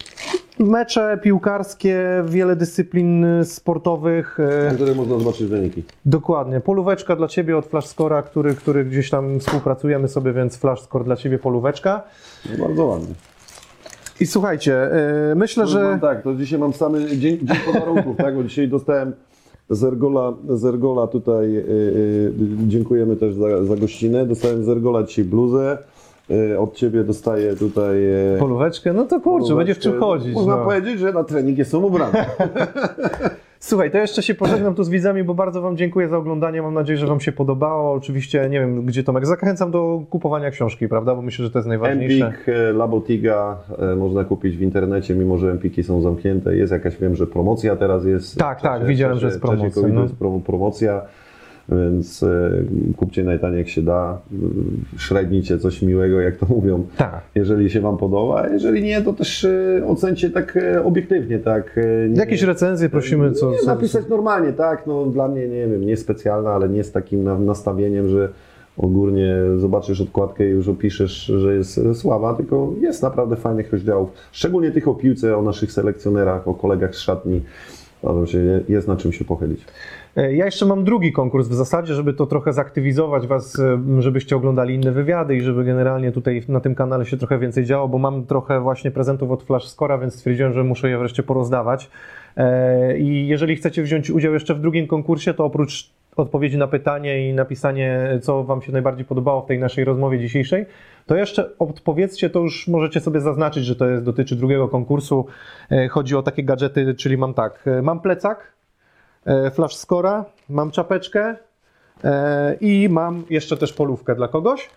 Mecze piłkarskie, wiele dyscyplin sportowych, e, Na której można zobaczyć wyniki. dokładnie. Polóweczka dla Ciebie od FlashScore'a, który, który gdzieś tam współpracujemy sobie, więc FlashScore dla Ciebie polóweczka. No, bardzo ładnie. I słuchajcie, e, myślę, Że... tak, to dzisiaj mam same dzień, dzień podarunków, tak, bo dzisiaj dostałem z Ergola, z Ergola tutaj, yy, dziękujemy też za, za gościnę, dostałem z Ergola dzisiaj bluzę, od Ciebie dostaję tutaj... Yy, Polóweczkę, no to kurczę, będzie w czym chodzić. Można no. powiedzieć, że na trening jestem ubrany. Słuchaj, to jeszcze się pożegnam tu z widzami, bo bardzo Wam dziękuję za oglądanie. Mam nadzieję, że Wam się podobało. Oczywiście nie wiem, gdzie Tomek. Zachęcam do kupowania książki, prawda? Bo myślę, że to jest najważniejsze. Empik, e, Labotiga e, można kupić w internecie, mimo że Empiki są zamknięte. Jest jakaś, wiem, że promocja teraz jest. Tak, W tak, widziałem, że jest czasie promocja, no. jest pro- promocja, więc e, kupcie najtaniej jak się da. Średnijcie coś miłego, jak to mówią. Tak. Jeżeli się Wam podoba, a jeżeli nie, to też e, ocencie tak e, obiektywnie, tak. nie- Jakieś recenzje prosimy, co... nie, napisać normalnie, tak. No, dla mnie, nie wiem, nie specjalna, ale nie z takim na- nastawieniem, że ogólnie zobaczysz odkładkę i już opiszesz, że jest słaba, tylko jest naprawdę fajnych rozdziałów. Szczególnie tych o piłce, o naszych selekcjonerach, o kolegach z szatni, się, je- jest na czym się pochylić. E, Ja jeszcze mam drugi konkurs w zasadzie, żeby to trochę zaktywizować Was, e, żebyście oglądali inne wywiady i żeby generalnie tutaj na tym kanale się trochę więcej działo, bo mam trochę właśnie prezentów od Flash Scora, więc stwierdziłem, że muszę je wreszcie porozdawać. E, I jeżeli chcecie wziąć udział jeszcze w drugim konkursie, to oprócz odpowiedzi na pytanie i napisanie, co Wam się najbardziej podobało w tej naszej rozmowie dzisiejszej, to jeszcze odpowiedzcie, to już możecie sobie zaznaczyć, że to jest, dotyczy drugiego konkursu. Chodzi o takie gadżety, czyli mam tak, mam plecak, flash scora, mam czapeczkę e, i mam jeszcze też polówkę dla kogoś.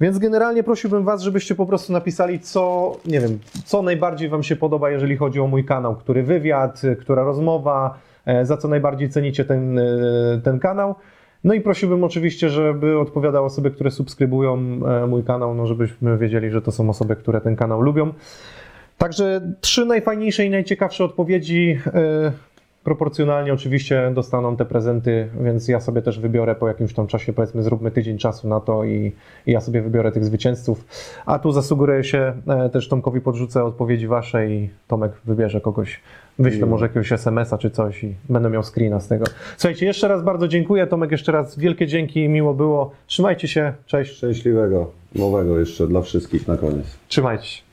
Więc generalnie prosiłbym Was, żebyście po prostu napisali, co, nie wiem, co najbardziej Wam się podoba, jeżeli chodzi o mój kanał, który wywiad, e, która rozmowa, e, za co najbardziej cenicie ten, e, ten kanał. No i prosiłbym oczywiście, żeby odpowiadały osoby, które subskrybują e, mój kanał, no żebyśmy wiedzieli, że to są osoby, które ten kanał lubią. Także trzy najfajniejsze i najciekawsze odpowiedzi e, proporcjonalnie oczywiście dostaną te prezenty, więc ja sobie też wybiorę po jakimś tam czasie, powiedzmy zróbmy tydzień czasu na to i, i ja sobie wybiorę tych zwycięzców. A tu zasugeruję się, e, też Tomkowi podrzucę odpowiedzi wasze i Tomek wybierze kogoś, wyślę może jakiegoś SMS-a czy coś i będę miał screena z tego. Słuchajcie, jeszcze raz bardzo dziękuję, Tomek jeszcze raz wielkie dzięki, miło było. Trzymajcie się, cześć, Szczęśliwego, nowego jeszcze dla wszystkich na koniec. trzymajcie się.